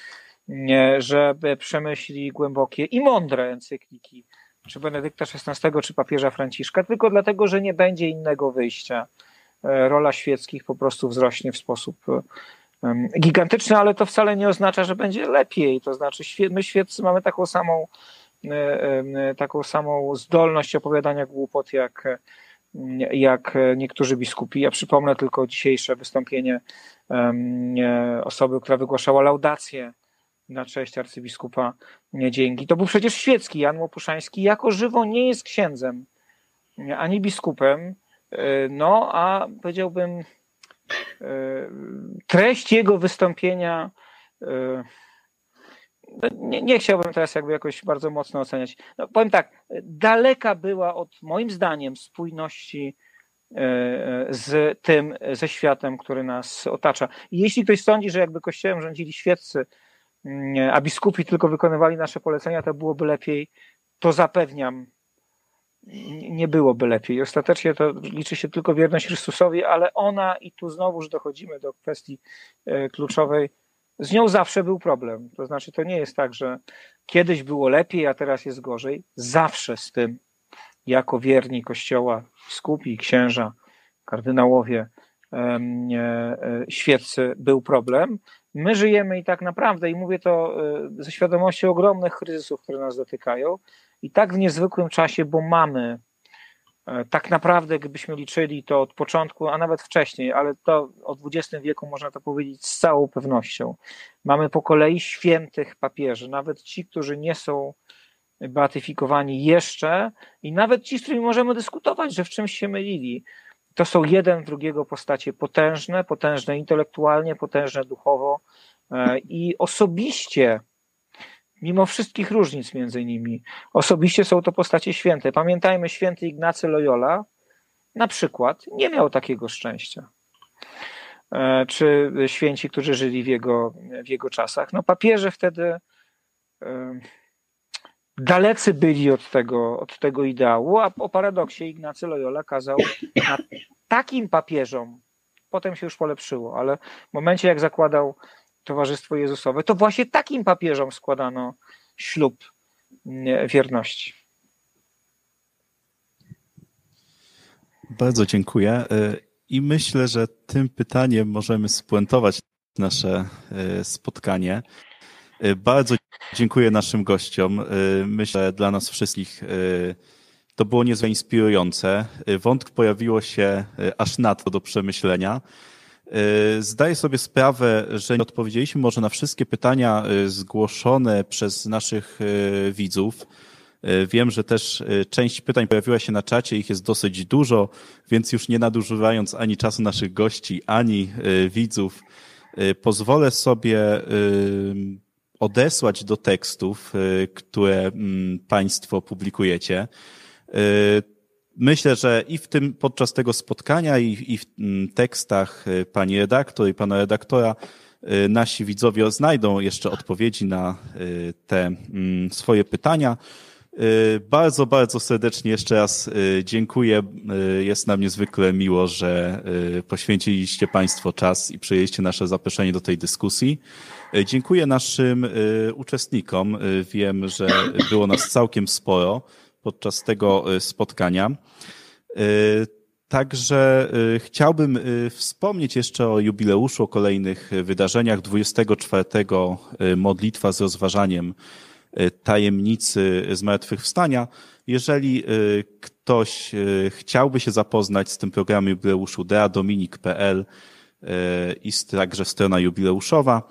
że przemyśli głębokie i mądre encykliki czy Benedykta XVI, czy papieża Franciszka, tylko dlatego, że nie będzie innego wyjścia. E, rola świeckich po prostu wzrośnie w sposób gigantyczny, ale to wcale nie oznacza, że będzie lepiej. To znaczy, my świeccy mamy taką samą, e, taką samą zdolność opowiadania głupot, jak, jak niektórzy biskupi. Ja przypomnę tylko dzisiejsze wystąpienie osoby, która wygłaszała laudację na cześć arcybiskupa Dzięki. To był przecież świecki Jan Łopuszański, jako żywo nie jest księdzem ani biskupem, e, no a powiedziałbym treść jego wystąpienia e, nie, nie, chciałbym teraz jakby jakoś bardzo mocno oceniać. No, powiem tak, daleka była od moim zdaniem spójności z tym, ze światem, który nas otacza. I jeśli ktoś sądzi, że jakby kościołem rządzili świeccy, a biskupi tylko wykonywali nasze polecenia, to byłoby lepiej. To zapewniam, nie byłoby lepiej. Ostatecznie to liczy się tylko wierność Chrystusowi, ale ona, i tu znowuż dochodzimy do kwestii e, kluczowej, z nią zawsze był problem. To znaczy, to nie jest tak, że kiedyś było lepiej, a teraz jest gorzej. Zawsze z tym, jako wierni Kościoła, biskupi, księża, kardynałowie, e, e, świeccy, był problem. My żyjemy i tak naprawdę, i mówię to e, ze świadomością ogromnych kryzysów, które nas dotykają, i tak w niezwykłym czasie, bo mamy tak naprawdę, gdybyśmy liczyli to od początku, a nawet wcześniej, ale to o XX wieku można to powiedzieć z całą pewnością. Mamy po kolei świętych papieży, nawet ci, którzy nie są beatyfikowani jeszcze i nawet ci, z którymi możemy dyskutować, że w czymś się mylili. To są jeden drugiego postacie potężne, potężne intelektualnie, potężne duchowo e, i osobiście mimo wszystkich różnic między nimi. Osobiście są to postacie święte. Pamiętajmy, święty Ignacy Loyola na przykład nie miał takiego szczęścia. E, czy święci, którzy żyli w jego, w jego czasach. No papieże wtedy e, dalecy byli od tego, od tego ideału, a o paradoksie Ignacy Loyola kazał takim papieżom, potem się już polepszyło, ale w momencie jak zakładał Towarzystwo Jezusowe, to właśnie takim papieżom składano ślub wierności. Bardzo dziękuję. E, I myślę, że tym pytaniem możemy spuentować nasze e, spotkanie. E, bardzo dziękuję naszym gościom. Myślę, dla nas wszystkich to było niezwykle inspirujące. Wątk pojawiło się aż nadto do przemyślenia. E, zdaję sobie sprawę, że nie odpowiedzieliśmy może na wszystkie pytania e, zgłoszone przez naszych e, widzów. Wiem, że też część pytań pojawiła się na czacie, ich jest dosyć dużo, więc już nie nadużywając ani czasu naszych gości, ani widzów, pozwolę sobie odesłać do tekstów, które mm, Państwo publikujecie. Myślę, że i w tym, podczas tego spotkania, i, i w mm, tekstach y, pani redaktor i pana redaktora y, nasi widzowie znajdą jeszcze odpowiedzi na y, te mm, swoje pytania. Bardzo, bardzo serdecznie jeszcze raz dziękuję. Jest nam niezwykle miło, że poświęciliście Państwo czas i przyjęliście nasze zaproszenie do tej dyskusji. Dziękuję naszym uczestnikom. Wiem, że było nas całkiem sporo podczas tego spotkania. Także chciałbym wspomnieć jeszcze o jubileuszu, o kolejnych wydarzeniach. 24 modlitwa z rozważaniem tajemnicy zmartwychwstania. Jeżeli ktoś chciałby się zapoznać z tym programem jubileuszu deadominik.pl i także strona jubileuszowa,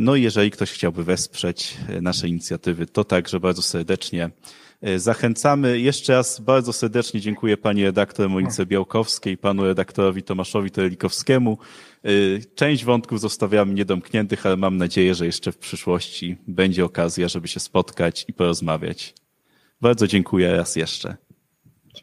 no i jeżeli ktoś chciałby wesprzeć nasze inicjatywy, to także bardzo serdecznie E, zachęcamy. Jeszcze raz bardzo serdecznie dziękuję pani redaktor Monice Białkowskiej, panu redaktorowi Tomaszowi Terelikowskiemu. E, część wątków zostawiamy niedomkniętych, ale mam nadzieję, że jeszcze w przyszłości będzie okazja, żeby się spotkać i porozmawiać. Bardzo dziękuję raz jeszcze.